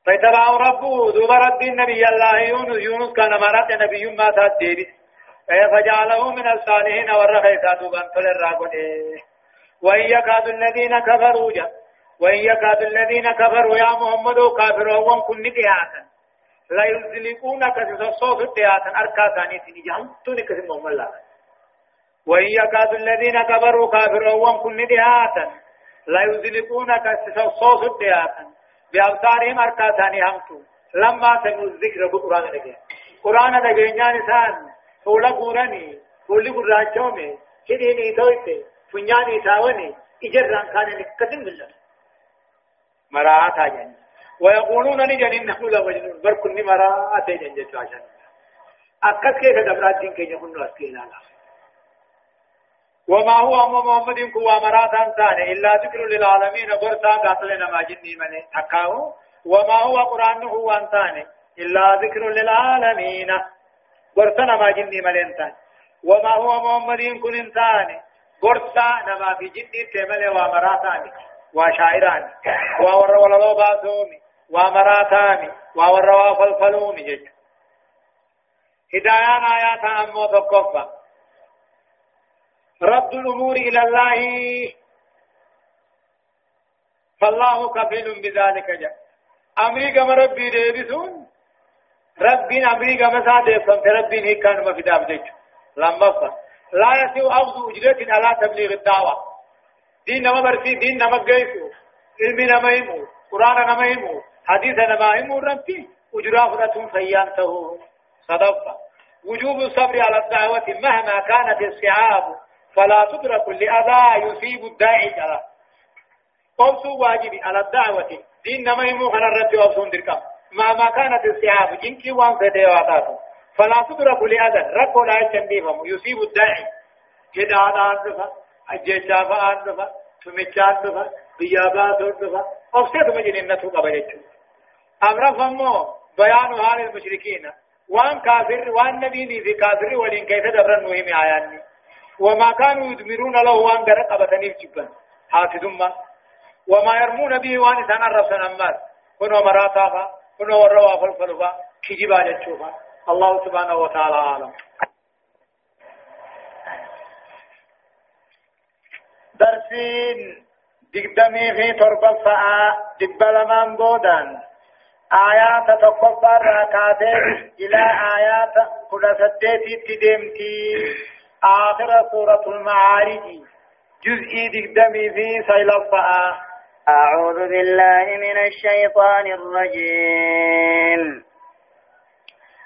فاتبعوا ربه دوب رب النبي الله يونس يونس كان مرات نبي ما تات فجعله من الصالحين والرخيصات دوبا فل الراقون وإن يكاد الذين كفروا جا وإن يكاد الذين كفروا يا محمد كافروا وان كن قياسا لا يزلقونك تصوف قياسا أركا ثاني تنجهم تنك محمد الله. وإن يكاد الذين كفروا كافروا وان كن قياسا لا يزلقونك تصوف قياسا بأبصارهم أركا ثاني همتو لما سمعوا الذكر بقرآن لك قرآن دقينيان إسان فولا قوراني فولي قراتشومي هديني تويته فنياني تاوني إجران كان نكتن بالله مراعاة جن ويقولون نجن نحن لا مجنون بركن مراعاة جن جتو عشان أكد كيف دبرات دين كي يكون أسكينا لا وما هو أما محمد كوا مرات أنسان إلا ذكر للعالمين برسا قاتلنا ما جني من حكاه وما هو قرآن هو أنسان إلا ذكر للعالمين برسنا ما جني من إنسان وما هو محمد كن إنسان برسا نما في جدي تمل ومراتان وشاعران وور ولو باسومي ومراتان وور وفلفلومي جج هدايان آيات أمو تقفى رد الأمور إلى الله فالله كفيل بذلك جاء أمريكا ربي ديبسون ربي أمريكا مسا ديبسون ربي هيك كان ما في دابدج لما فا لا يسيو أخذ أجرة على تبليغ الدعوة. دين نما برسي دين نما قيسو علمي نما يمو قرآن نما يمو حديث نما يمو ربي أجرة فرة فيانته صدفة وجوب الصبر على الدعوة مهما كانت الصعاب فلا تدرك لأذى يصيب الداعي جلا قوسو واجب على الدعوة. دين نما يمو خنا الرد وابسون دركم. ما ما كانت الصعاب جنكي وان فدي واتاتو. فلا تدرك لأذى. ركو لا يتنبيهم يصيب الداعي. كده هذا أنفا أجيشا فأنفا سميشان دفا بيابا دفا أفسد مجننة قبلت أمر فمو بيان حال المشركين. وان كافر وان نبي في كافر ولين كيف دبر المهم آياني. وما كانوا يدمرون له وان قرق أبتني جبا حافظ ما وما يرمون به وان سنة رفسنا الناس كنوا مراتاها كنوا وروا فالفلفا كجبا جتشوفا الله سبحانه وتعالى عالم درسين دقدمي في تربة الفاء دقبل من بودان آيات تقبر راكاتين إلى آيات كل سديتي تدمتي. آخر سورة المعارج جزء دقدمي في سيل الفاء. أعوذ بالله من الشيطان الرجيم.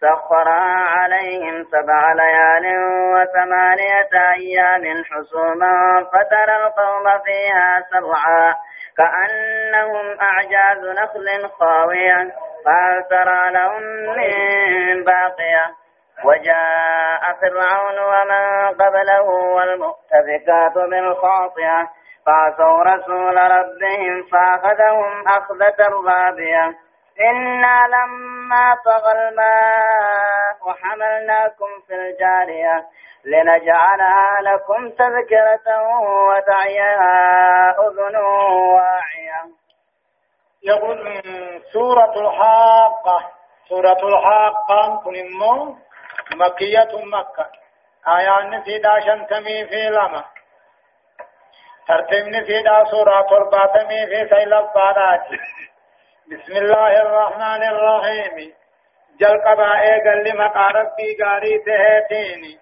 سخرها عليهم سبع ليال وثمانية أيام حسوما فترى القوم فيها سرعا كأنهم أعجاز نخل خاوية فهل ترى لهم من باقية؟ وجاء فرعون ومن قبله والمؤتفكات بالخاطئة فعصوا رسول ربهم فأخذهم أخذة رابية. إنا لما طغى الماء حملناكم في الجارية لنجعلها لكم تذكرة وتعيها أذن واعية. يقول سورة الحاقة. سورة الحاقة كن مكية مكة. آيان سيدا شنتمي في لما. ترتمني سيدا سورة ترباتمي في سيلة باراتي بسم الله الرحمن الرحيم. جل قبائل قال لما ربي قاري تهتيني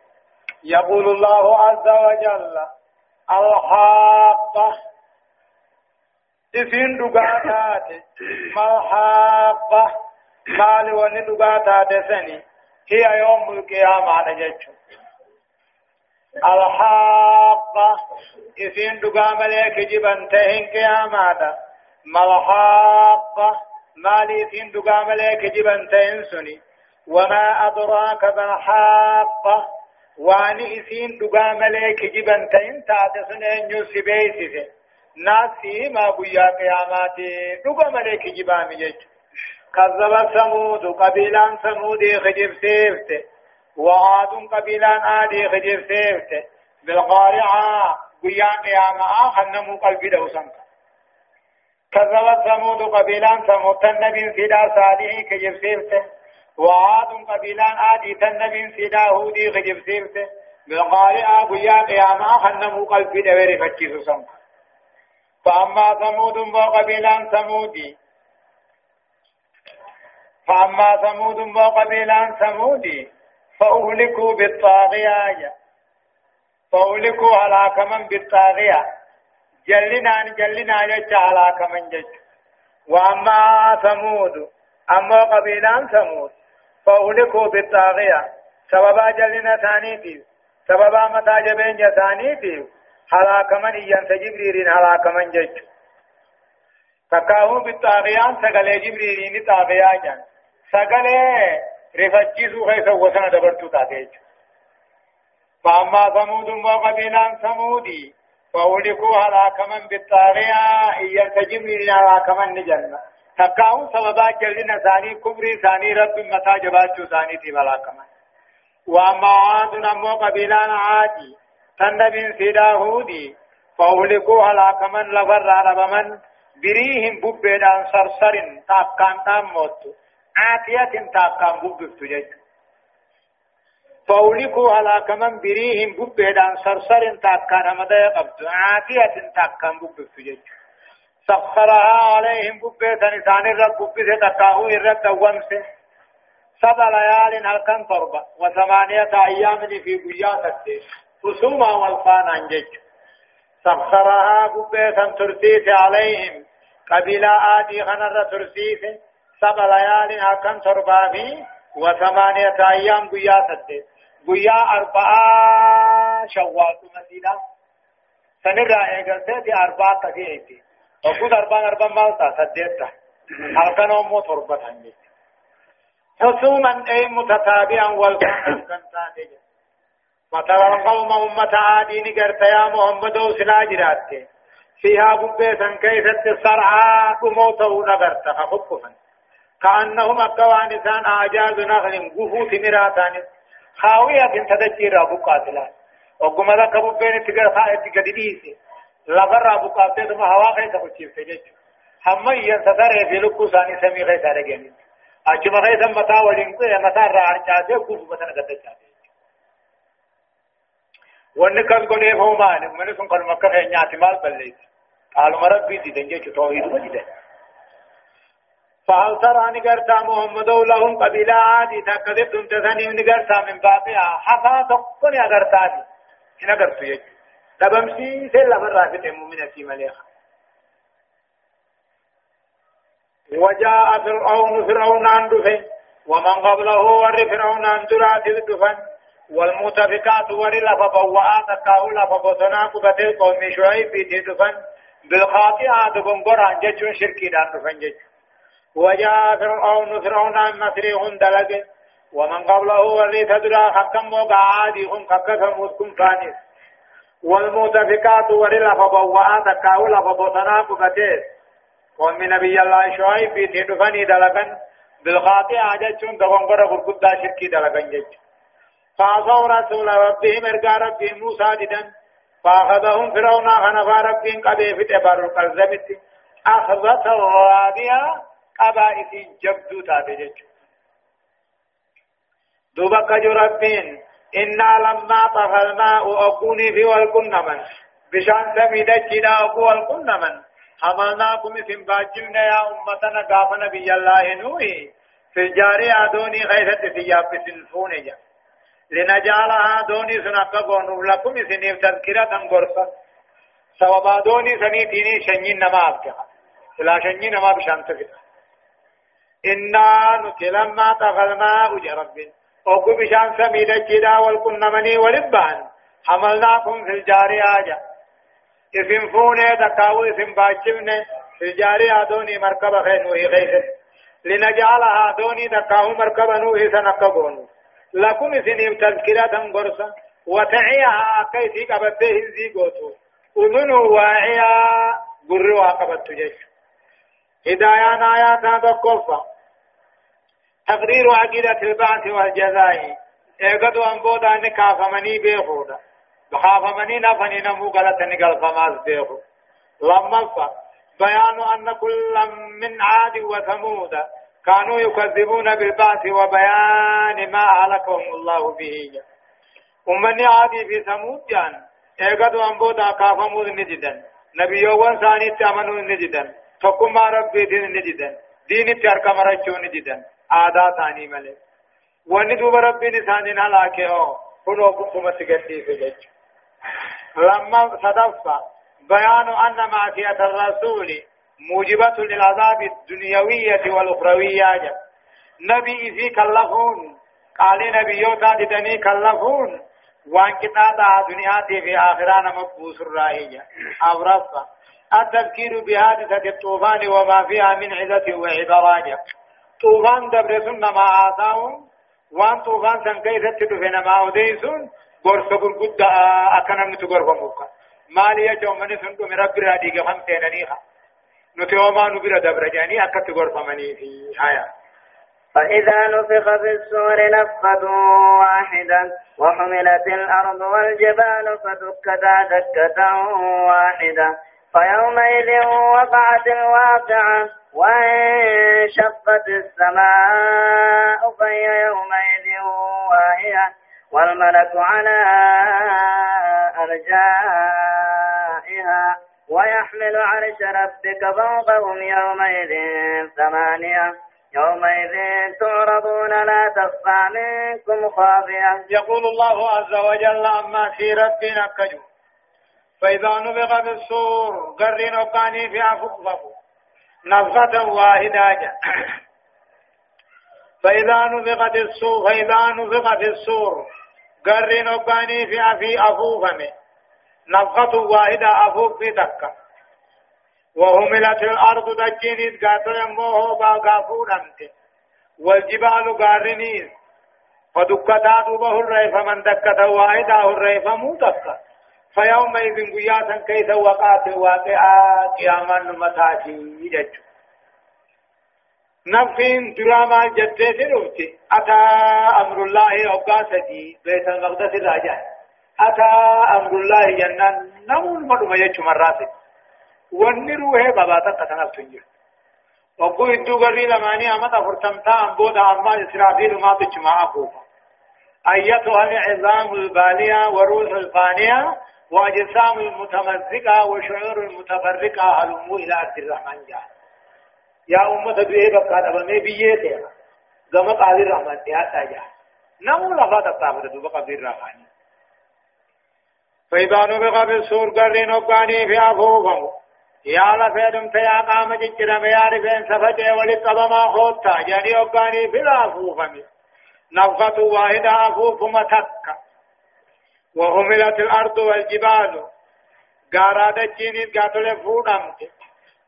يقول الله عز وجل الحاقة إذن دقاتات ما الحاقة مال وني دقاتات سني هي يوم القيامة نجتشو الحاقة إذن دقام لك جبن تهن قيامة ما الحاقة مالي إذن دقام لك جبن تهن سني. وما أدراك ما الحاقة واني إسين دقا ملك جبن تين تاتسن أنيو سبيسيس ناسي ما بيا قياماتي دقا ملك جبامي جج. كذب ثمود قبيلان ثمود خجب سيفت. وعاد قبيلان آدي خجب سيفت. بالقارعة بيا قياما خنمو قلبي دوسنك. كذب ثمود قبيلان ثمود تنبين سيدا صالحي خجب سيفت وعاد قبيلان آدي تنبين سيدا هودي غجب سيرته. بالقارئة قيا قياما خنمو قلبي دويري فتشيسو سمك فأما ثمود وقبيلان ثمودي. فأما ثمود وقبيلان ثمودي. فأهلكوا بالطاغية. فأهلكوا هلاك من بالطاغية. جلنا جلنا يجع هلاك من جج. وأما ثمود أما قبيلان ثمود فأهلكوا بالطاغية. سببا جلنا ثانيتي سببا متى جبين ثانيتي هلاك من إيان جبريل هلاك من جج؟ تكاهو بالطاغيان سقل جبريل طاغيا جان. سقل رفتشيسو خيسا وسنا دبرتو تاتيج فأما ثمود وقبيلان ثمودي فأولكوا هلاك من بالطاغية إيان جبريل هلاك من نجنة. تكاهو سببا جلنا ثاني كبري ثاني رب متى جباتو ثاني تي هلاك من وأما عاد نمو قبيلان عادي تنبين سيدا هودي. فأهلكوا هلاك من لفر ربمن بريهم ببيدان صرصر تاكان تاموت آتية تاكان ببفتو جيج فأهلكوا هلاك من بريهم ببيدان صرصر تاكان مدى قبض آتية تاكان ببفتو جيج سخرها عليهم ببيتا نسان الرب ببيتا تقاهو الرب دوامسه سبع ليال هلكن تربة وثمانية أيام في قياسة خصوما والفان انجج. سخرها قبيتا ترسيس عليهم. قبيلة آدي خنر ترسيس سبع ليال هكذا تربابي وثمانية أيام قيا سدد قيا أربعة شوال مسيدا سنرى إيقلتي أربعة تفيعتي وقود أربعة أربعة مالتا سددتا هلكن أمو تربة انجج حسوما أي متتابعا والفان كان تاتي فترى القوم أمة عادين قرت يا محمد سلا جرات فيها ببيتا كيف تسرعا كموته نقرت خففا كأنهم أقوان إنسان أعجاز نخل قفو ثمراتان خاوية تدجير أبو قاتلان وقم ذاك ببين تقر خائد قديديسي لغر أبو قاتل ما هوا خيس خشيف تجج هم ينتصر في لكو ثاني سمي خيس رجعني أجمع خيس متا ولنكو متا رعان جاسي قفو متا نقدر جاسي wanni kan godhee hoo maali mani sun kan makka kee nyaati maal balleessi qaaluma rabbii didan jechu toohiduma didan فهل ترى نقرتا محمد لهم قبيلة عادي؟ تكذب تنتثني نقرتا من بابها حفا تقن أقرتا دي هنا قرتو يجو تبمسي سيلا من رافت مؤمنة في مليخة. وجاء فرعون فرعون عن دفن. ومن قبله ور فرعون عن درات دفن والمتفقات ورلا فبوآت كاولا فبصنا قبتي قوم شعيب في تدفن. بالخاطئة دفن قرآن جتشون شركي دفن جتش وجاء فرعون فرعون عن مسريهم دلق. ومن قبله وري تدرى حكم وقع عادي هم حكث مسكم فانس. والمتفقات ورلا فبوآت كاولا فبصنا قبتي قوم نبي الله شعيب في تدفن دلقا. بالخاطئة جتشون دفن قرآن شركي دلقا جتش فعصوا رسول ربهم ارقى ربهم موسى ددا فأخذهم فرعون خنفا ربهم قبي في تبر القلزمت أخذت الرابية جبدو تابجج دوبك جو ربين إنا لما طفى الماء أكوني في والكنمن بشان سميدة جنا أكو والكنمن حملناكم في باجمنا يا أمتنا قاف نبي الله نوحي في الجاري أدوني غيثة ثياب سنفوني لنجعلها دوني سنقا قونو لكم سنيف تذكرة غرفة سوابا دوني سنيتيني شنين نما أبكها لا شنين نما بشان تفتا إنا نتلما تغلما أجي رب أقو بشان سميدة جدا والكنمني ولبان. حملناكم في الجاري آجا. اسم فوني تقاو اسم باجمني في الجاري آدوني مركب خينوه غيث لنجعلها دوني تقاو مركب نوه سنقا قونو لكم سنيم تذكرة غرسة وتعيها كيسي قبته هزي قوتو أذن واعيا. قروا قبت جيش. هدايان آيات تقفى تقرير عقيدة البعث والجزاء. ايقظوا أنبودا نكافمني بيخودا. بخافمني نفني نمو غلط نقل فماز بيخو. لما بيان أن كل من عاد وثمود كانوا يكذبون بالبعث وبيان ما أهلكهم الله به. أمني عادي في ثمود جان. إيقظوا أنبودا كافمود نجدا نبيوان ثاني تأمنوا نجدا تقوم ربي دين نجدا دين ترك مرجو نجدا آدا ثاني ملك. واني دوب ربي نساني نالاكي أو كنو كنتم تقدي في جج لما صدفة بيان أن معصية الرسول موجبة للعذاب الدنيوية والأخروية. نبي في كلفون قال نبي يوتا دني كلفون وان كتابة دنيا في آخران مبوس الرائية أو رفع التذكير بحادثة الطوفان وما فيها من عزة وعبرانية طوفان دبر سنة ما آتاهم وان طوفان سن كيف تدفن ما أوديسون غرفة قد أكنا نتغرف موكا مالي يجو من سنكو من رب رادي قفن تيننيها نتوما نبرا دبر جاني أكت غرف مني في حياة. فإذا نفخ في السور نفخة واحدة وحملت الأرض والجبال فدكتا دكة واحدة. فيومئذ وقعت الواقعة وانشقت السماء فهي يومئذ واهية والملك على أرجائها ويحمل عرش ربك فوقهم يومئذ ثمانية. يومئذ تعرضون لا تخفى منكم خافية. يقول الله عز وجل أما في ربنا كجو فإذا نبغ بالصور قرن وقاني في أفقفه نفخة واحدة. فإذا نفخت الصور فإذا نفخت الصور قرن وقاني في أفي أفوفمه نفخة واحدة أفوف في دكة وهملت الأرض دجينيت قاتل أموه باقافون أمت والجبال قارنين. فدكتا دوبه الرئيف من دكتا واحدة الرئيف مو فيومئذ قياسا كيف وقعت الواقعة؟ قياما نمتاتي يجج نفين دراما جدت روتي أتى أمر الله أقاسدي بيت المقدس الراجع أتى أمر الله جنان. نمون مدوما يجو مرات ونروه باباتا قتنف تنجر وقو إدو قري لماني أمتا فرتمتا أنبودا أما إسرافيل ما تجمع أبوها أيتها العظام البالية وروح الفانية وأجسام المتمزقة وشعور المتفرقة هلموا إلى عبد الرحمن جاء يا أمة بيه بقى دبمي بيه قام قال الرحمن يا تاجا. نمو لفا تطابت دوبا قبل الرحمن. فإذا نبغى بالسور قرين وقاني في أفوفهم يا لفيدم تيا قام ججرم يا رفين سفتي ولقب ما خوتا جاني وقاني في الأفوفهم نفقة واحدة أفوف متكة. وهملت الأرض والجبال. قارادة جينيت قاتل فودمت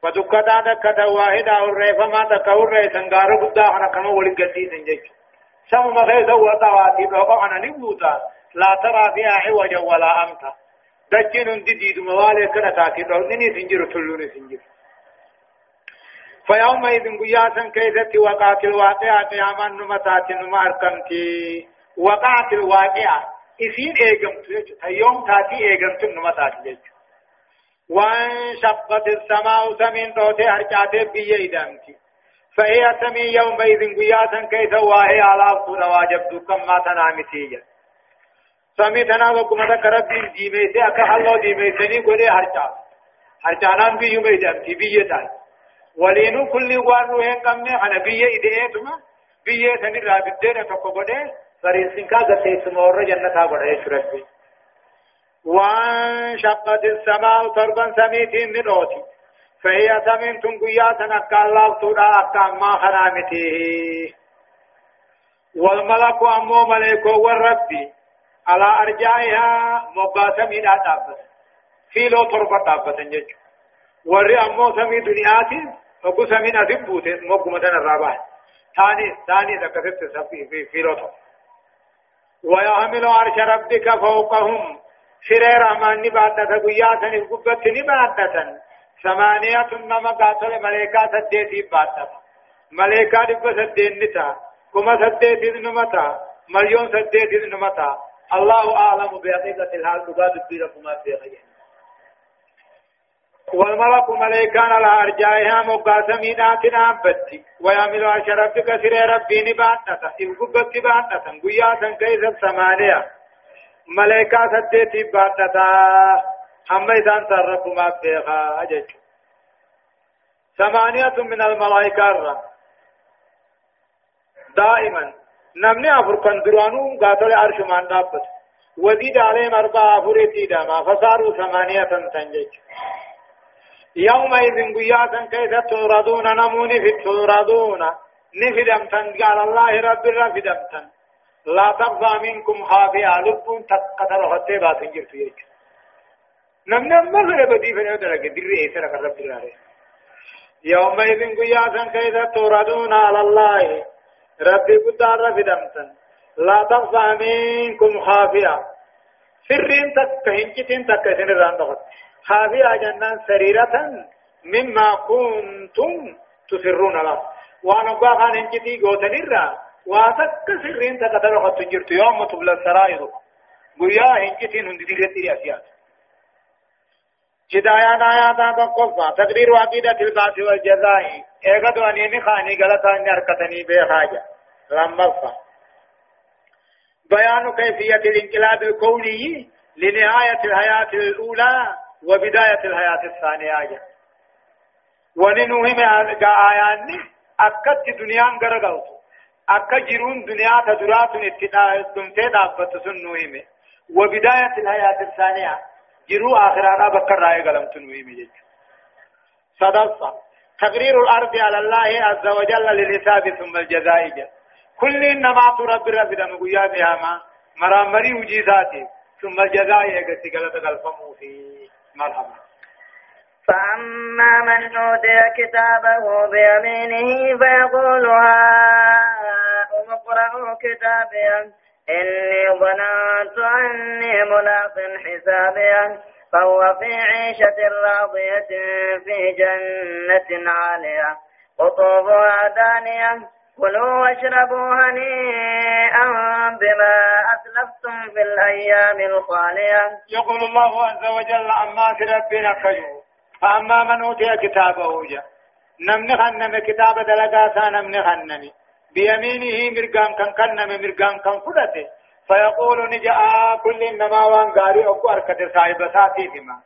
فدكتا دكتا واحدة الرئيفة ما تكو الرئيسا قارو قدا أنا كما ولي قديد جيش سم مخيزة وطواتي بقى أنا نبوتا. لا ترى فيها عوجا ولا أمتا. دجين جديد موالي كنا تاكي نني سنجر تلوني سنجر. فيومئذ قياسا كيست وقعت الواقعة قياما نمتات نما أركمتي وقعت الواقعة. إسين إيجمت يوم تاتي إيجمت نما تاتي وانشقت السماء سمين توتي هرجاتي بيه إدامتي فهي سمي يومئذ قياسا كيف واهي على أفضل واجب دوكم ما تنامتي سمي تنا وكما ذكرت ديميسي أكا الله ديميسني قولي هرجات هرجانان بيه إدامتي بيه تاتي ولينو كل وانو هن كمني أنا بيه إدئتما بيه سني رابدين تقبضه فريسين كا غتي سمور جنة غره شربي وانشقت السماء تربا سميتين ندوتي فهي سمين تنقيا تنكا الله تودا أكا ما خرامته والملك أمو ملك والربي على أرجائها مقاسمين أتابت في لو تربة تابت نجو وري أمو سمي دنياتي وقو سمين أدبوت مقو مدن الرابع ثاني ثاني ذكرت سفي في في لو تربة ويحمل عرش ربك فوقهم. سرير أمان نبادة قياتا القبة نبادة ثمانية نما قاتل ملائكة سديتي بادة ملائكة دب سدين نتا. كما سديتي نمتا. مليون سديتي نمتا. الله أعلم بحقيقة الحال تقاد بيركما في غير والملك ملائكان على أرجائها مقاسمين آتنا بتي ويعمل عرش ربك سر ربي نباتة إن قبت باتة قياسا كيسا ثمانية ملائكة سديتي باتتا أما إذا رب ما بيخا أجج ثمانية من الملائكة دائما نمني أفر كان درانو قاتل عرش من دابت وزيد عليهم أربعة أفريتي داما فصاروا ثمانية تنجج يومئذ قياتا كيف تردون نموني في تردون نفدمتن. قال الله رب الرفدمتن لا تخفى منكم خافية. لب تقدر حتى باتن جرت يجي. نمنا مغرب بدي فنو درك دري ايسر رب الراري يومئذ قياتا كيف تردون على الله. ربي قدار رفدمتن. لا تخفى منكم خافية. سرين تك هنجتين تك خافية جنان سريرة مما كنتم تسرون له. وأنا قاقان هنجتي قوتنرا وأتك سرين تقدر قد تنجرت. يوم تبلى السرائر قويا هنجتين هندي رتي أسيات هدايان آيات تقفى تقرير عقيدة البعث والجزاء. ايغد وانيني خاني غلطا نركتني بحاجة لما بيان كيفية الانقلاب الكوني لنهاية الحياة الأولى. وبداية الحياة الثانية وننوهم آيان أكدت ta duraatun itti dhumtee dhaabbattu sun nu hime وبداية الحياة الثانية جرو آخرانا بكر رأي قلمت نويم جيج صدصة تقرير الأرض على الله عز وجل للحساب ثم الجزاء جل كل إنما ترب رب دم قيا بهما مرامري وجيزاتي ثم الجزاء يقتي قلت قلفمو في مرحبا فأما من أوتي كتابه بيمينه فيقول هاؤم اقرءوا كتابيا. إني ظننت أني ملاق حسابيا. فهو في عيشة راضية في جنة عالية. قطوبها دانية. كلوا واشربوا هنيئا بما أسلفتم في الأيام الخالية. يقول الله عز وجل عما في ربنا خير فأما من أوتي كتابه جاء نمن خنم كتاب دلقا نمن خنم بيمينه مرقام كان كنم مرقام كان فدته فيقول نجاء كل إنما وان غاري أكو أركت صاحب ساتي فيما.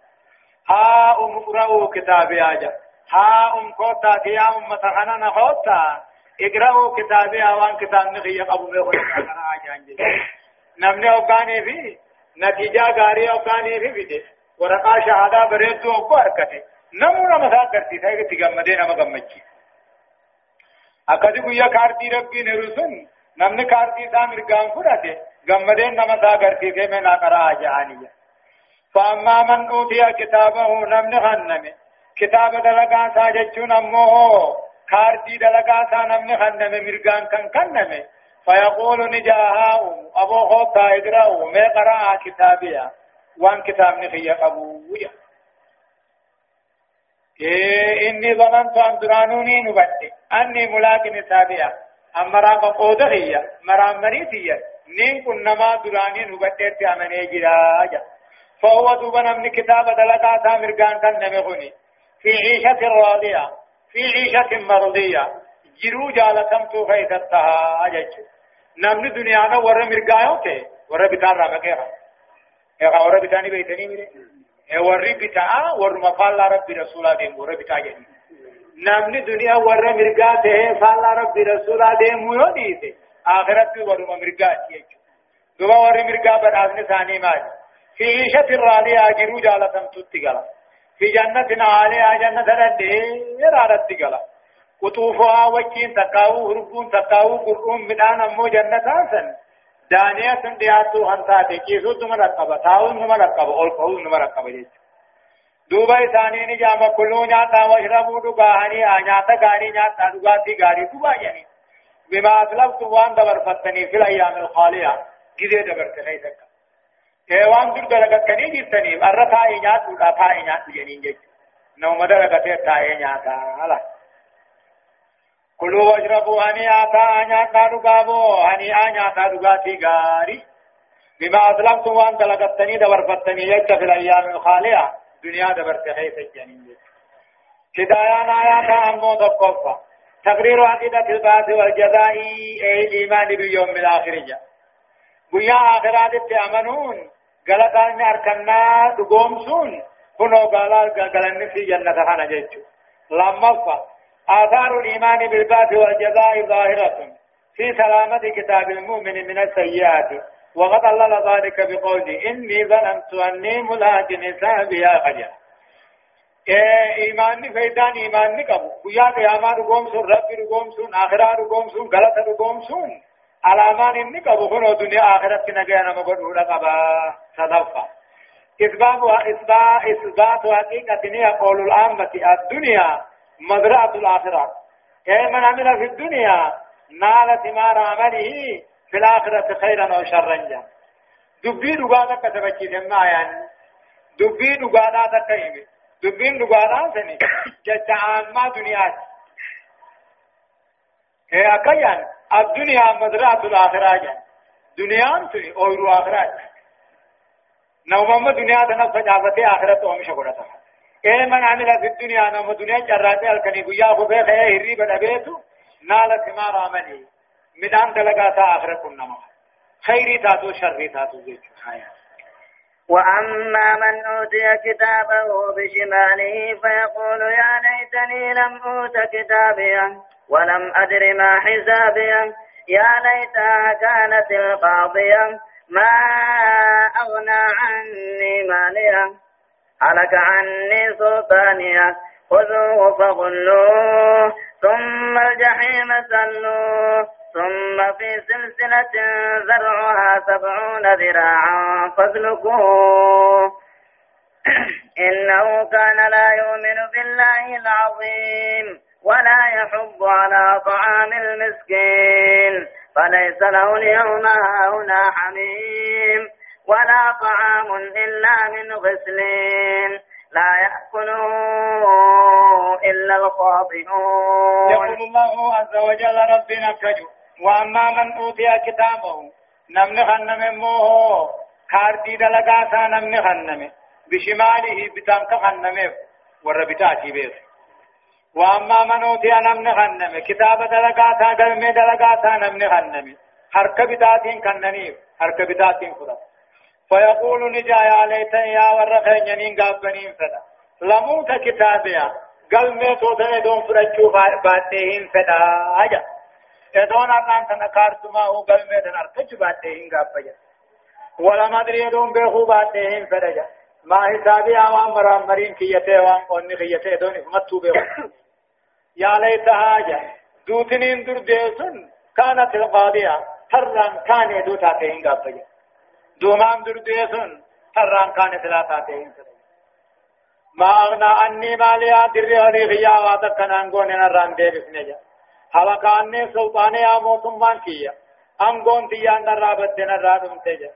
ها أم اقرأوا كتابي آجا ها أم كوتا يا أم تخننا خوتا. اقرأوا كتابي آوان كتاب نخي أبو ميخون نمني أوقاني في نتيجة غاري أوقاني في بده ورقا شهادة بريدو أكو أركته نمونا مسا کرتی تھا کہ تگمدے نما گمچی اکدی گویا کارتی ربی نرسن نمنے کارتی سا مرگان فرتے گمدے نما سا کرتی تھے میں ناکرا آجانیہ فاما من اوتي كتابه نمن خنمه كتاب دلقا سا جچون امو کارتی دلقا سا نمن خنمه مرگان کن کنمه فيقول نجاها ابو خوتا ادراو ما قرأ كتابيا وان كتاب نخي قبويا إيه إني ظننت أن درانوني نبدي أني ملاك نسابيا أما راق قودة هي مرام مريتية نين كن نما دراني نبدي تأمني جراجا فهو دوبنا من كتاب دلقا سامر كان كان نمغني في عيشة راضية في عيشة مرضية جرو جالتم خيثتها أجج نمن دنيانا ورى مرقايو تي ورى بتان رامكيها ايغا ورى بتاني بيتني ميري warri bitaa warruma faallaa rabbi rasuulaa deemu warra bitaa jedhu namni duniyaa warra mirgaa ta'ee faallaa rabbi rasuulaa deemu yoo dhiise akhiratti warruma mirgaati jechuudha duba warri mirgaa badhaasni isaanii maali fi ishatin raadiyaa jiruu jaalatamtutti gala fi jannatin aaliyaa jannata dhandheeraadhatti gala quxuufuhaa wajjiin takkaawuu hurbuun takkaawuu qur'uun midhaan ammoo jannataa san دانية دياتو هنتاتي كيسو نما رقبا تاو نما رقبا اول قول نما رقبا جيش دوبا إساني نجاما كلو نياتا وشربو دقاهني آنياتا غاري نياتا دقاتي غاري دوبا يعني بما أسلفتم وان دبر فتني في الأيام الخالية جزي دبر تني سكا ايوان در دلقت كني جيتني مرة تاي نياتو لا تاي نياتو جنين جيش نوم دلقت تاي نياتا الله كلوا واشربوا هنيئا نياتا دغابو هنيئا نياتا دغاتي غاري بما أسلمتم وأن دلقتني دبرفتني يجت في الأيام الخالية دنيا دبرت حيث الجنين هدايان آيات أمو دقفة تقرير عقيدة البعث والجزاء أي الإيمان باليوم الآخر جاء قيا آخرات أمنون قلقان أركنا دقومسون كنو قالا قلن في جنة خانا جيتشو لما آثار الإيمان بالبعث والجزاء ظاهرة في سلامة كتاب المؤمن من السيئات وقد الله ذلك بقوله إني ظننت أني ملاك حسابي خجل ایمان فیدان ایمان نی قبو گویا قیاما رقوم سن رب رقوم سن آخرا رقوم سن غلط رقوم سن علامان qabu kun duniyaa akhiratti nagaya nama godhuudha qaba. Sadaffaa إثبات إثبات حقيقة قول العامة الدنيا مزرعة الآخرة أي من عمل في الدنيا نال ثمار عمله في الآخرة خيرا أو شرا جا دبي دغانا كتبتي دما يعني دبي دغانا تكيمي دبي دغانا سني جتعامة دنيا هي أكيان الدنيا مزرعة الآخرة دنيا تي أو آخرة نوما دنيا تنفس جافتي آخرة ومشى قرأتها إيه من عمل في الدنيا نوما دنيا جراتي الكني قيا خبه خيه هري بدأبيتو نال ثمار عمله مدان دلقاتا آخرة كنما خيري تاتو شري تاتو زيتو. وأما من أوتي كتابه بشماله فيقول يا ليتني لم أوت كتابيا. ولم أدر ما حسابيا يا ليتها كانت القاضية. ما أغنى عني ماليا هلك عني سلطانيا خذوه فغلوه. ثم الجحيم سلوه. ثم في سلسلة ذرعها سبعون ذراعا فاسلكوه. إنه كان لا يؤمن بالله العظيم. ولا يحب على طعام المسكين. فليس له اليوم هنا حميم ولا طعام إلا من غسلين. لا يأكله إلا الخاطئون. يقول الله عز وجل ربنا كجو وأما من أوتي كتابه نمن خنم موه. كارتي دلقاسا نمن خنم بشماله بتانك خنم ور بتاتي وأما من أوتي نمن خنم كتاب دلقاسا قلم دلقاسا نمن خنم حرك بتاتين خننيف حرك بتاتين فرق فيقول نجا يا ليتني يا ورخين ينين قابنين فدا. لموت كتابيا قل ميتو دون فرجو باتين فدا. أجا. ادون ارنان تنكارتما هو قل ميتن ارتج باتين قابجا ولا مدري يدون بيخو باتين فدا ما حسابي اوان مرام مرين كيته وان قوني كيته دون متو بيخو يا ليتها جا دوتنين در ديسن كانت القاضية هران كان دوتا تين قابجا دومان در ديسن هران كان ثلاثة تين ما أغنى عني ماليا دري هري غيا واتكن أنغون نران دي بسنجا هوا كاني سلطاني يا موتم مان كيا أنغون تيان نرابت نرادم تجا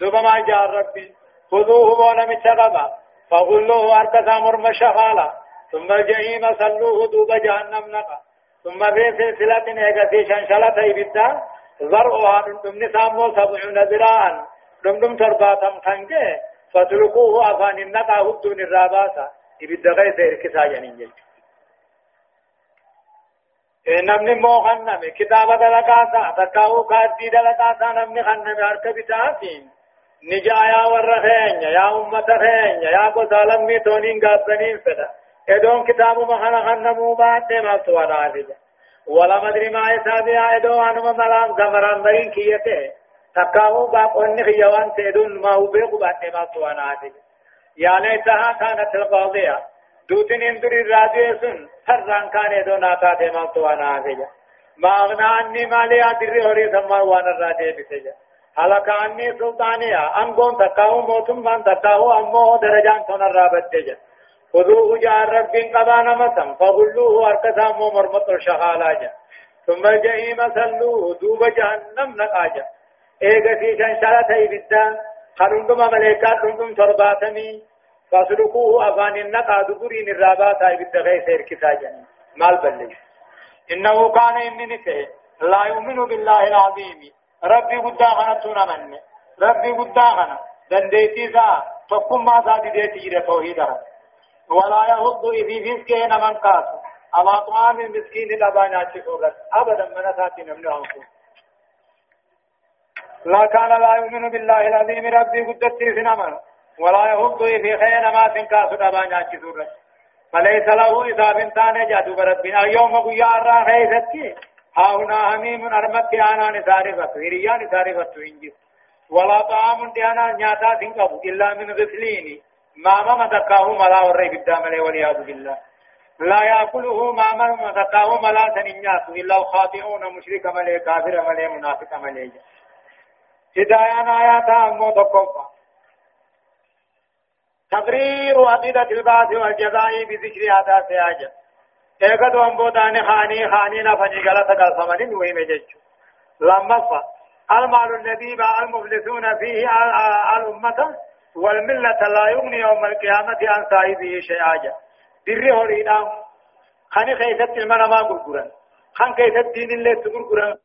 دوبما جار ربي خذوه بونا متشغبا فغلوه أركزا مرمشغالا ثم الجحيم صلوه دوب جهنم نقا. ثم في سلسلة ايغتي شنشلة إبدا ذرعها من نسامو سبعون ذراعا. دم دم ترباتم خنجه. فتركوه أفان النقا هدون الراباسا إبدا غيث إركسا جنين نمني مو خنمي كتابة دلقاسا تكاو كادي دلقاسا نمني خنمي هرك بتاسين نجايا ورخين يا أمة خين يا قصالم ميتونين قابنين فدا. ادون كتاب مخنا خنمو باتي ما سوانا عليجا ولا مدري ما يسابي ادو انما ملام زمران برين كيته تكاو با قن خيوان تدون ما هو بيقو باتي ما سوانا عليجا يا ليتها كانت القاضية دوتين اندري راجيسن هران كان ادو ناتا تي ما سوانا عليجا ما اغنى عني مالي ادري هوري ثم وأنا راجي بسجا هلك عني سلطانيا أنقون تكاو موتم من تكاو أمو درجان تنر رابط جا خذوه جاء رب قبانا متم فغلوه أركسام مرمط الشغالاجا ثم الجحيم سلوه دوب جهنم نقاجا. ايغا في شنشالة إبدا خلندم ملائكات رندم ترباتمي فاسلكوه أفان النقا دبرين الرابات إبدا غير سير كساجا مال بلش إنه كان إنني لا يؤمن بالله العظيم. ربي قد غنتنا من ربي قد غنى دنديتي ذا تقوم ما ذا ديتي توحيدها ولا يهض إذي فيسكين من قاس أما طعام المسكين الأبانات شكورت أبدا من أساتي نمنعهم لا كان لا يؤمن بالله العظيم ربي قدت في نمر ولا يهب في خير ما تنكاس دبان ياكي سورة فليس له إذا بنتان جادو بربنا يوم قيا الرا خيزتي. ها هنا هميم أرمت أنا نسارفت هريا نسارفت إنجي. ولا طعام ديانا نياتا تنقب إلا من غفلين ما ما مدكاه ملا وري بالدام والعياذ بالله. لا يأكله ما ما مدكاه ملا سنينيات إلا الخاطئون مشرك ملي كافر ملي منافق ملي هدايان آيات أمو تقوم تقرير عقيدة البعث والجزاء بذكر هذا سياجة. ايقظ وانبودان خاني خاني نفني غلطة قلصمن وهم جج لما المال الذي باع المفلسون فيه الأمة والملة لا يغني يوم القيامة عن صاحبه شيئا. دري هورينا خاني خيست المنما قرقرا. خان كيست دين الله تقرقرا.